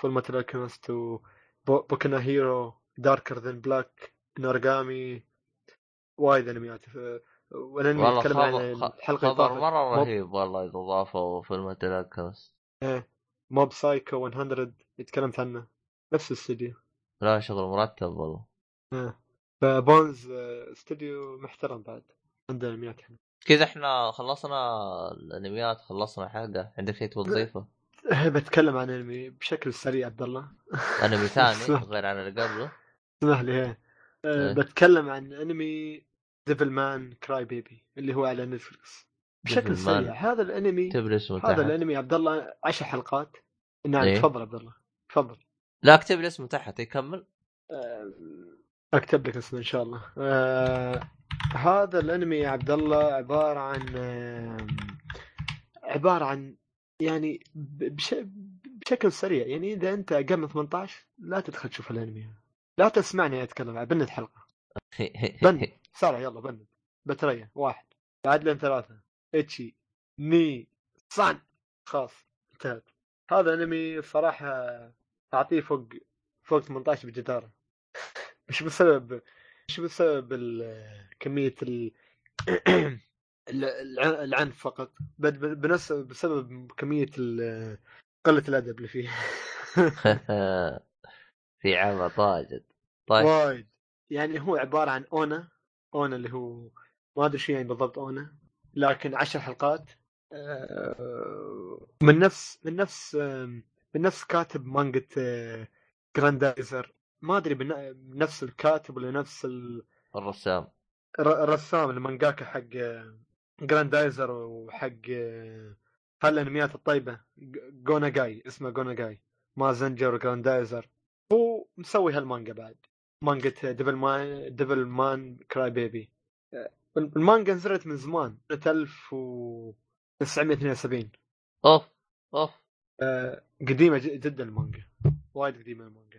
A: Fullmetal Alchemist و Boku no Hero Darker than Black Noragami وايد أنميات.
B: والأنمي
A: يتكلم عن الحلقة اللي
B: خبر مرة
A: Mob-
B: رهيب والله إذا ضافوا في النتفلكس
A: إيه. Mob Psycho 100 يتكلمت عنه. نفس الاستوديو
B: لا شغل مرتب والله.
A: إيه. ف Bones آه، استوديو محترم بعد. عنده أنميات حلوة
B: كذا إحنا خلصنا الانميات خلصنا حلقه عندك شيء؟
A: إيه، بتكلم عن انمي بشكل سريع عبد الله
B: أنمي ثاني. غير عن اللي قبله
A: اسمح لي. آه،
B: إيه.
A: بتكلم عن انمي Devilman Crybaby اللي هو على نتفلكس بشكل. سريع هذا الانمي هذا الانمي عبد الله 10 حلقات نعم
B: إيه.
A: تفضل عبد الله تفضل
B: لا اكتب لي اسمه تحت يكمل
A: آه، أكتب لك اسمه إن شاء الله آه، هذا الانمي يا عبد الله عبارة عن عبارة عن يعني بش... بشكل سريع. يعني إذا أنت أقل من 18 لا تدخل تشوف الانمي. لا تسمعني أتكلم بند حلقة. بند. سرع يلا بند. بتريا واحد. بعد لين ثلاثة. إتشي. ني. صن خلاص. انتهت. هذا انمي صراحة اعطيه فوق فوق 18 بجداره مش بسبب مش بسبب كمية ال... ال- الع- العنف فقط؟ بل بنفس بسبب كمية ال- قلة الأدب اللي فيه.
B: في عمى طاجد. طيب
A: وايد. يعني هو عبارة عن أونا. أونا اللي هو ما أدري شو يعني بالضبط أونا. لكن عشر حلقات. آه، من نفس من نفس من نفس كاتب مانجا آه، جراندايزر ما أدري نفس الكاتب ولا نفس ال-
B: الرسام.
A: الر- الرسام المانجاكا حق جراندايزر وحق هالانميات الطيبة G- Go Nagai اسمه Go Nagai مازنجر وجراندايزر. هو مسوي هالمانجا بعد مانجا Devilman Devilman Crybaby. المانجا نزلت من زمان سنة 1972
B: أوف أوف.
A: آه، قديمة جدا المانجا وايد قديمة المانجا.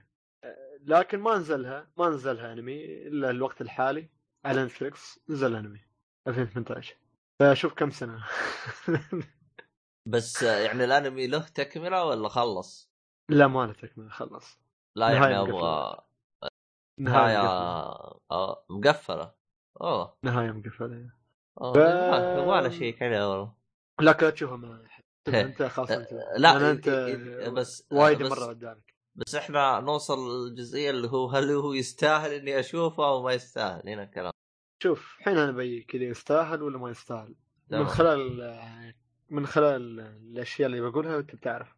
A: لكن ما نزلها ما نزلها انمي إلا الوقت الحالي على نتفلكس نزل انمي 2018 فشوف كم سنة.
B: بس يعني الانمي له تكملة ولا خلص؟
A: لا ما له تكملة خلص.
B: لا يعني أبغى
A: نهاية.
B: آه، مقفلة. أوه.
A: نهاية مقفلة.
B: أوه،
A: ف-
B: يبغى- يبغى له شيء عليه والله.
A: لكن لا تشوفها ما أنت خلاص أنت
B: لا
A: انت
B: بس
A: وايد
B: بس-
A: مرة قدامك
B: بس إحنا نوصل للجزئيه اللي هو هل هو يستاهل إني أشوفه أو ما يستاهل. هنا الكلام.
A: شوف الحين أنا بيك اذا يستاهل ولا ما يستاهل. من. خلال من خلال الأشياء اللي بقولها أنت بتعرف.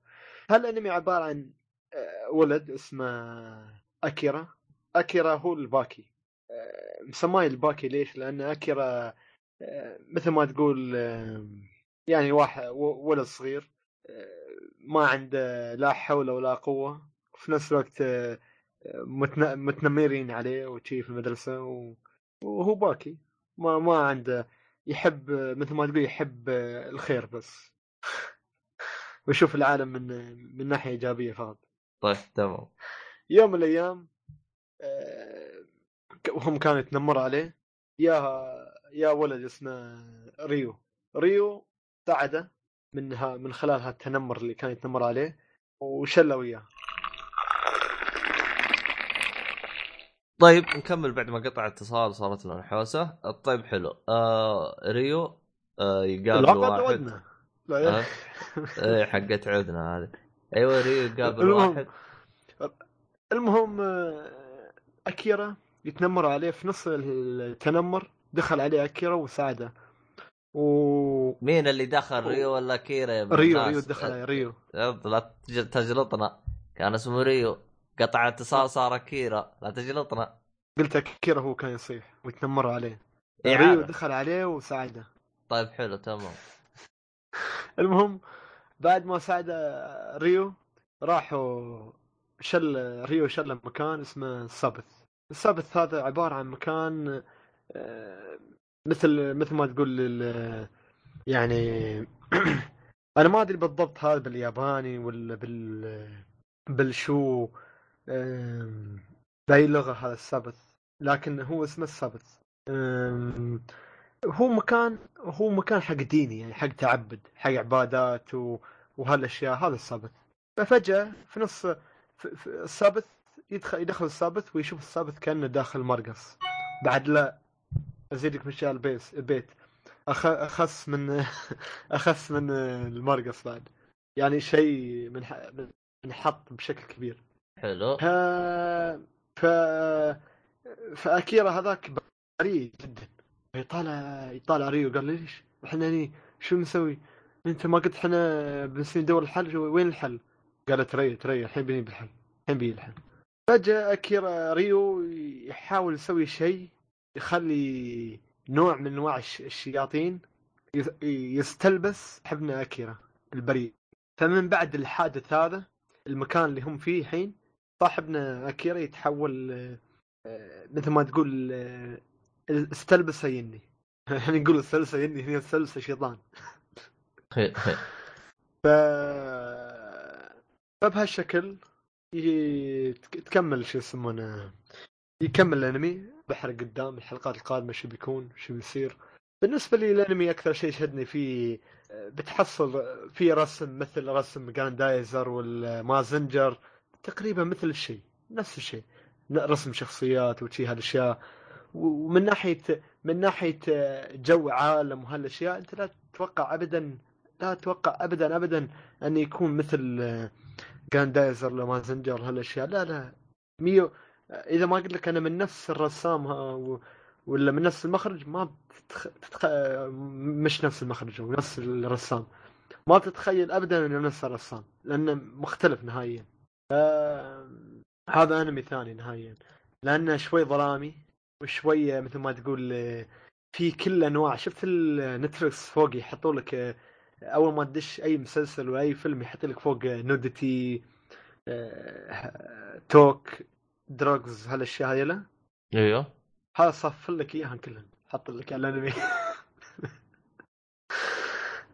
A: هالانمي عبارة عن آه، ولد اسمه أكيرا؟ أكيرا هو الباكي. آه، مسماه الباكي ليش؟ لأن أكيرا آه، مثل ما تقول يعني واحد ولد صغير ما عنده لا حول ولا قوة. وفي نفس الوقت آه، متن- متنمرين عليه وشي في المدرسة و... وهو باكي. ما ما عنده يحب مثل ما تقول يحب الخير بس. ويشوف العالم من من ناحية إيجابية فقط.
B: طيب تمام.
A: يوم من الأيام آه، وهم كانوا يتنمروا عليه يا يا ولد اسمه ريو. ريو ساعده من ها من خلال هالتنمر اللي كان يتنمر عليه وشله وياه.
B: طيب نكمل بعد ما قطع اتصال صارت لنا حوسة. طيب حلو. آه ريو آه يقابل واحد.
A: لا يا.
B: إيه حقت عودنا هذه. أيوه ريو يقابل
A: المهم.
B: واحد.
A: المهم آه، أكيرا يتنمر عليه في نص التنمر. دخل عليه أكيرا وساعده. و
B: مين اللي دخل ريو ولا أكيرا يا
A: ريو؟ ريو دخل عليه ريو.
B: لا تج- تجلطنا. كان اسمه ريو. قطع اتصال صار أكيرا. لا تجلطنا.
A: قلت اكيرا هو كان يصيح ويتنمر عليه.
B: إيه
A: ريو. دخل عليه وساعده.
B: طيب حلو تمام.
A: المهم بعد ما ساعده ريو راحوا شل ريو شل مكان اسمه ال Sabbath ال Sabbath هذا عبارة عن مكان آه، مثل مثل ما تقول يعني أنا ما أدري بالضبط هذا بالياباني ولا بال بالشو. باي لغة هذا ال Sabbath لكن هو اسمه ال Sabbath. آم، هو مكان هو مكان حق ديني يعني حق تعبد حق عبادات و... وهالأشياء هذا السبت ففجأة في نص السبت يدخل يدخل السبت ويشوف السبت كأنه داخل مرقص. بعد لا أزيدك من اشياء البيت. أخ... أخس من أخس من المرقص بعد. يعني شيء من ح... منحط بشكل كبير.
B: حلو.
A: ف... ف... فأكيرا هذاك بريء جدا. يطالع يطالع ريو قال ليش؟ إحنا هني شو نسوي؟ أنت ما قلت إحنا بنسوي ندور الحل؟ وين الحل؟ قال تري تري الحين بيجي بالحل الحين بيجي الحل. فجأة أكيرا ريو يحاول يسوي شيء يخلي نوع من أنواع الش- الشياطين يس- يستلبس حبن أكيرا البريء. فمن بعد الحادث هذا المكان اللي هم فيه الحين صاحبنا أكيرا يتحول آه، آه، مثل ما تقول آه، استلبسه يني إحنا نقول استلبسه يني هي استلبسه شيطان. ف فبهالشكل تكمل شو يسمونه يكمل الأنمي بحرق قدام الحلقات القادمة شو بيكون شو بيصير. بالنسبة لي الأنمي أكثر شيء شدني فيه آه، بتحصل في رسم مثل رسم جراندايزر والمازنجر تقريبا مثل الشيء نفس الشيء. رسم شخصيات وشي هالأشياء. ومن ناحية من ناحية آه، جو عالم وهالأشياء أنت لا تتوقع ابدا لا تتوقع ابدا ابدا انه يكون مثل آه، جراندايزر ولا مازنجر هالأشياء. لا لا. ميو إذا ما قلت لك أنا من نفس الرسام. ولا من نفس المخرج ما بتتخ... تتخ... مش نفس المخرج أو نفس الرسام. ما تتخيل ابدا أنه نفس الرسام لأنه مختلف نهائيا. ف... هذا أنمي ثاني نهائيا. لأنه شوي ظلامي وشويه مثل ما تقول في كل أنواع. شفت النتفلكس فوق يحطوا لك أول ما تدش أي مسلسل وأي فيلم يحط لك فوق نودتي توك دراجز هالأشياء هاي لا؟
B: أيوه.
A: هذا صف لك اياهم كلهم حط لك الأنمي.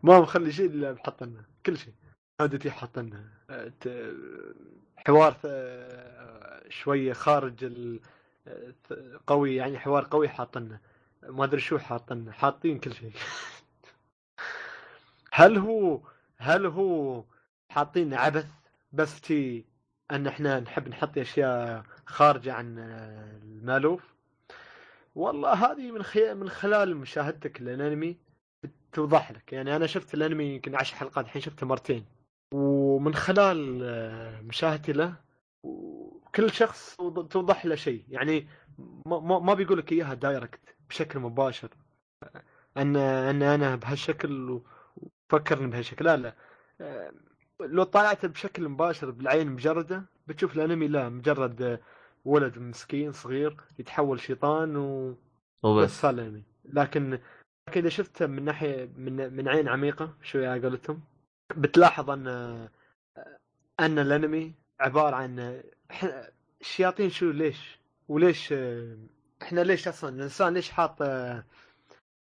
A: ما مخلي شيء إلا بحط لنا كل شيء. نودتي حط لنا ت- حوار ث- شوية خارج ال- قوي يعني حوار قوي حاط لنا ما أدري شو حاط لنا حاطين كل شيء. هل هو هل هم حاطين عبث بس تي أن إحنا نحب نحط أشياء خارجة عن المألوف؟ والله هذه من خي... من خلال مشاهدتك للأنمي توضح لك. يعني أنا شفت الأنمي يمكن عشر حلقات الحين شفته مرتين. ومن خلال آه، مشاهدتي له كل شخص توضح له شيء. يعني ما, ما, بيقول لك إياها direct بشكل مباشر. أن أن أنا بهالشكل وفكرني بهالشكل. لا لا. آه، لو طالعت بشكل مباشر بالعين مجردة بتشوف الأنمي لا مجرد ولد مسكين صغير يتحول شيطان و
B: وبس.
A: الأنمي. لكن لكن إذا شفته من ناحية من من عين عميقة شوية على قولتهم بتلاحظ أن أن الأنمي عبارة عن الشياطين شو ليش؟ وليش إحنا ليش أصلا الإنسان ليش حاط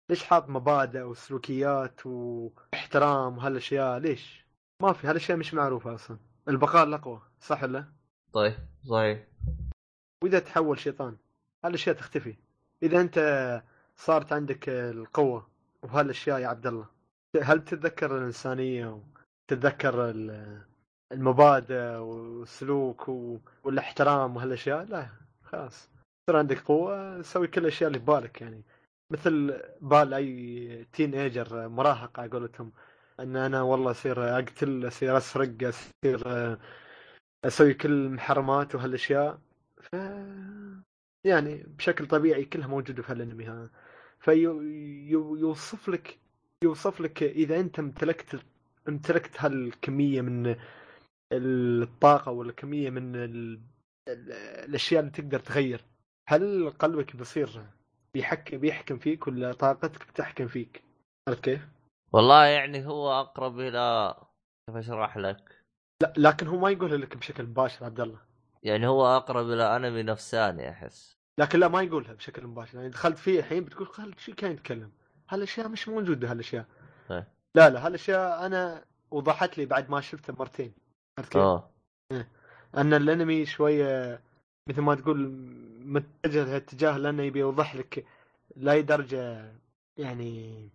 A: ليش حاط مبادئ وسلوكيات واحترام وهالأشياء؟ ليش؟ ما في هالأشياء مش معروفة أصلا. البقاء الأقوى صح ولا؟
B: طيب صحيح.
A: وإذا تحول شيطان هالأشياء تختفي. إذا أنت صارت عندك القوة وهالأشياء يا عبد الله. هل تتذكر الإنسانية وتتذكر ال- المبادئ والسلوك والإحترام وهالأشياء؟ لا خلاص. صار عندك قوة سوي كل الأشياء اللي ببالك يعني. مثل بال أي تين ايجر مراهق على قولتهم إن أنا والله أصير أقتل أصير أسرق أصير أسوي كل المحرمات وهالأشياء. ف يعني بشكل طبيعي كلها موجودة في هالأنمي هذا. فيوصف لك يوصف لك إذا أنت امتلكت امتلكت هالكمية من الطاقة ولا كميه من ال... ال- الأشياء اللي تقدر تغير هل قلبك بيصير بيحكم بيحكم فيك ولا طاقتك بتحكم فيك؟ عرفت كيف؟
B: والله يعني هو أقرب إلى كيف أشرح لك؟
A: لا لكن هو ما يقولها لك بشكل مباشر عبد الله.
B: يعني هو أقرب إلى انمي نفساني أحس.
A: لكن لا ما يقولها بشكل مباشر. يعني دخلت فيه الحين بتقول خالد شو كان يتكلم؟ هالأشياء مش موجودة هالأشياء.
B: إيه.
A: لا لا هالأشياء أنا وضحت لي بعد ما شفته مرتين عرفت كيف؟
B: آه.
A: أن الأنمي شوية مثل ما تقول متجه لهالاتجاه لأنه يبي يوضح لك لاي درجة يعني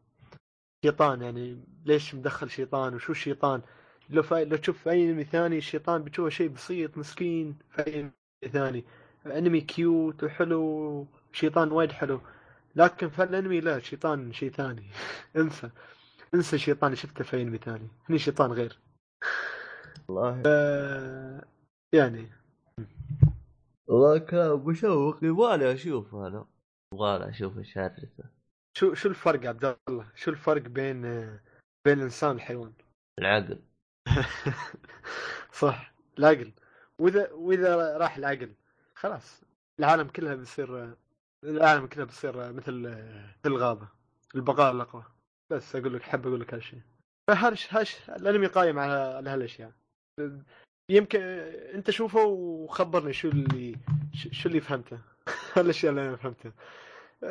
A: شيطان يعني ليش مدخل شيطان وشو الشيطان؟ لو فا... لو تشوف أي أنمي ثاني الشيطان بتشوفه شيء بسيط مسكين في أي أنمي ثاني. أنمي cute وحلو شيطان وايد حلو. لكن في الأنمي لا شيطان شيء ثاني. انسى. انسى الشيطان اللي شفته في انمي ثاني هني شيطان غير.
B: والله.
A: آه... يعني.
B: والله كلام مشوق يبغالي أشوف أنا يبغالي أشوف إيش
A: شو شو الفرق عبد الله؟ شو الفرق بين بين الإنسان والحيوان؟
B: العقل.
A: صح. العقل. وإذا وإذا راح العقل خلاص. العالم كلها بيصير العالم كلها بيصير مثل مثل الغابة البقاء الأقوى. بس أقول لك حب أقول لك هالشيء فهرش هش الأنمي قايم على على هالأشياء. يمكن أنت شوفه وخبرني شو اللي شو اللي فهمته. هالأشياء اللي أنا فهمتها.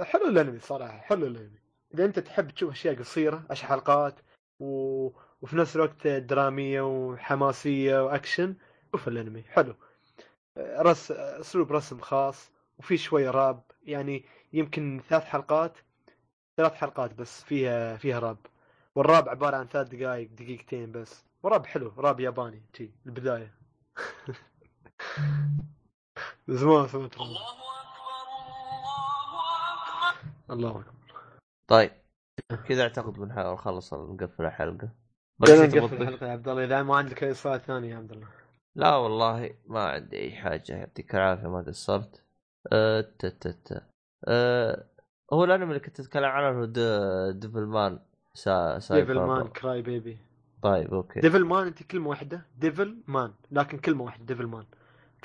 A: حلو الأنمي صراحة حلو الأنمي. إذا أنت تحب تشوف أشياء قصيرة عشر حلقات و... وفي نفس الوقت درامية وحماسية وأكشن شوف الأنمي. حلو. رس أسلوب رسم خاص وفي شوية راب يعني يمكن ثلاث حلقات ثلاث حلقات بس فيها فيها راب. والراب عبارة عن ثلاث دقائق دقيقتين بس. وراب حلو راب ياباني تي البداية. زمان سمعت راب. الله أكبر
B: طيب كذا أعتقد بنحاول نخلص نقفل
A: الحلقة.
B: بس
A: نقفل؟ الحلقة يا عبد الله إذا ما عندك أي سؤال ثاني يا عبد الله.
B: لا والله ما عندي أي حاجة. يعطيك العافية ما قصرت. أه تا تا تا. أه هو الأنمي اللي كنت أتكلم عنه هو ديفل مان سا
A: ديفل مان كراي بيبي
B: طيب أوكي.
A: ديفل مان أنت كلمة واحدة. ديفل مان لكن كلمة واحدة. Devilman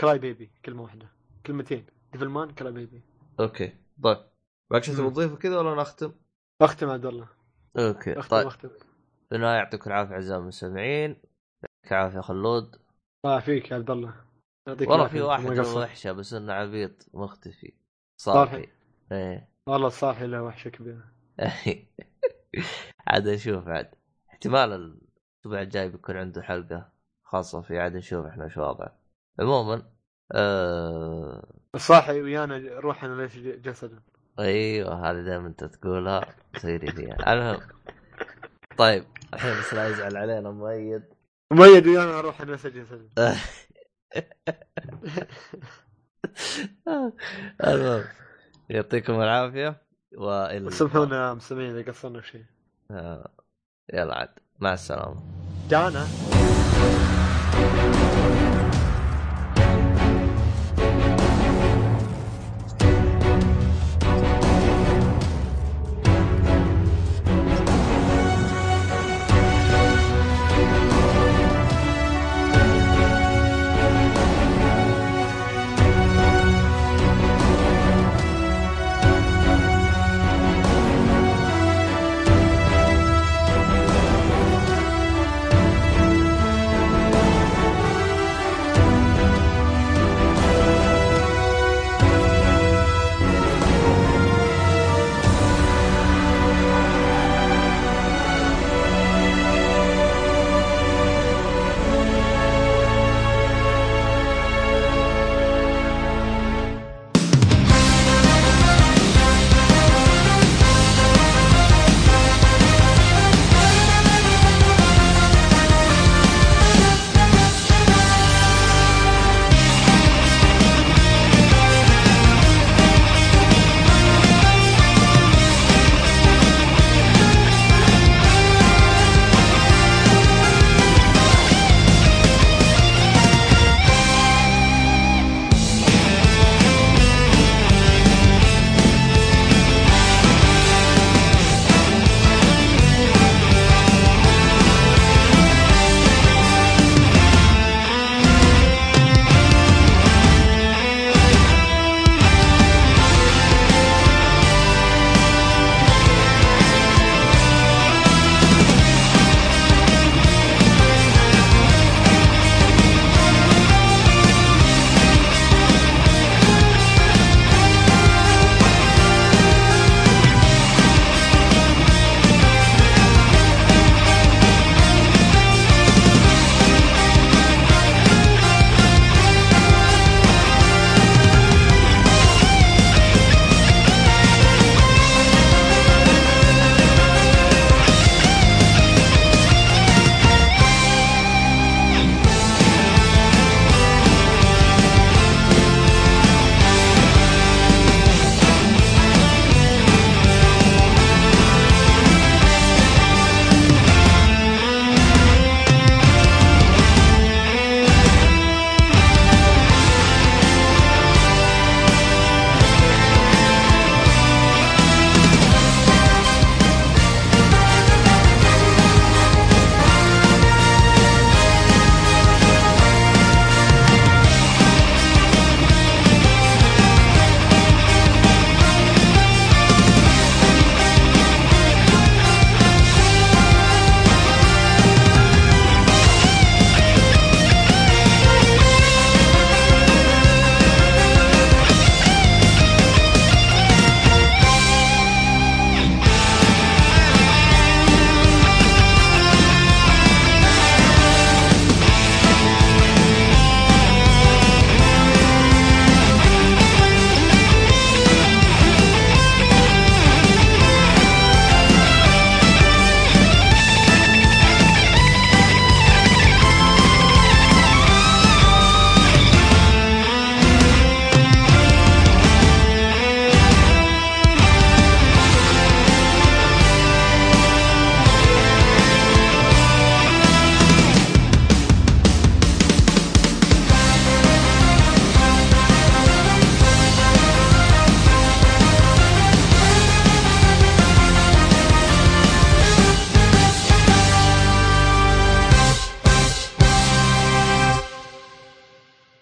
A: Crybaby كلمة واحدة. كلمتين. Devilman Crybaby
B: أوكي. طيب. باقي شيء تبغى. تضيفه كذا ولا نختم؟
A: أختم؟ عبد الله.
B: أوكي.
A: أختم
B: طيب. أختم. يعطيكم العافية أعزائي المستمعين. يعطيك العافية خلود.
A: الله فيك يا عبد الله. يعطيك
B: والله
A: ما قصرت.
B: وحشة بس إنه عبيط مختفي.
A: صالحي.
B: صالحي. إيه.
A: والله صالحي له وحشه كبيره
B: عاد نشوف عاد. احتمال الأسبوع الجاي بيكون عنده حلقة خاصة في عاد نشوف إحنا شو وضعه. عموما آه...
A: صاحي ويانا روحنا ليش جسدا.
B: أيوه هذه دائما أنت تقولها تصيري فيها. المهم. طيب الحين بس لا يزعل علينا مؤيد.
A: مؤيد ويانا روحنا ليش جسدا.
B: المهم يعطيكم العافية وإلى
A: سامحونا يا مستمعين إذا قصرنا شيء.
B: آه، يلا عاد مع السلامة.
A: جانا.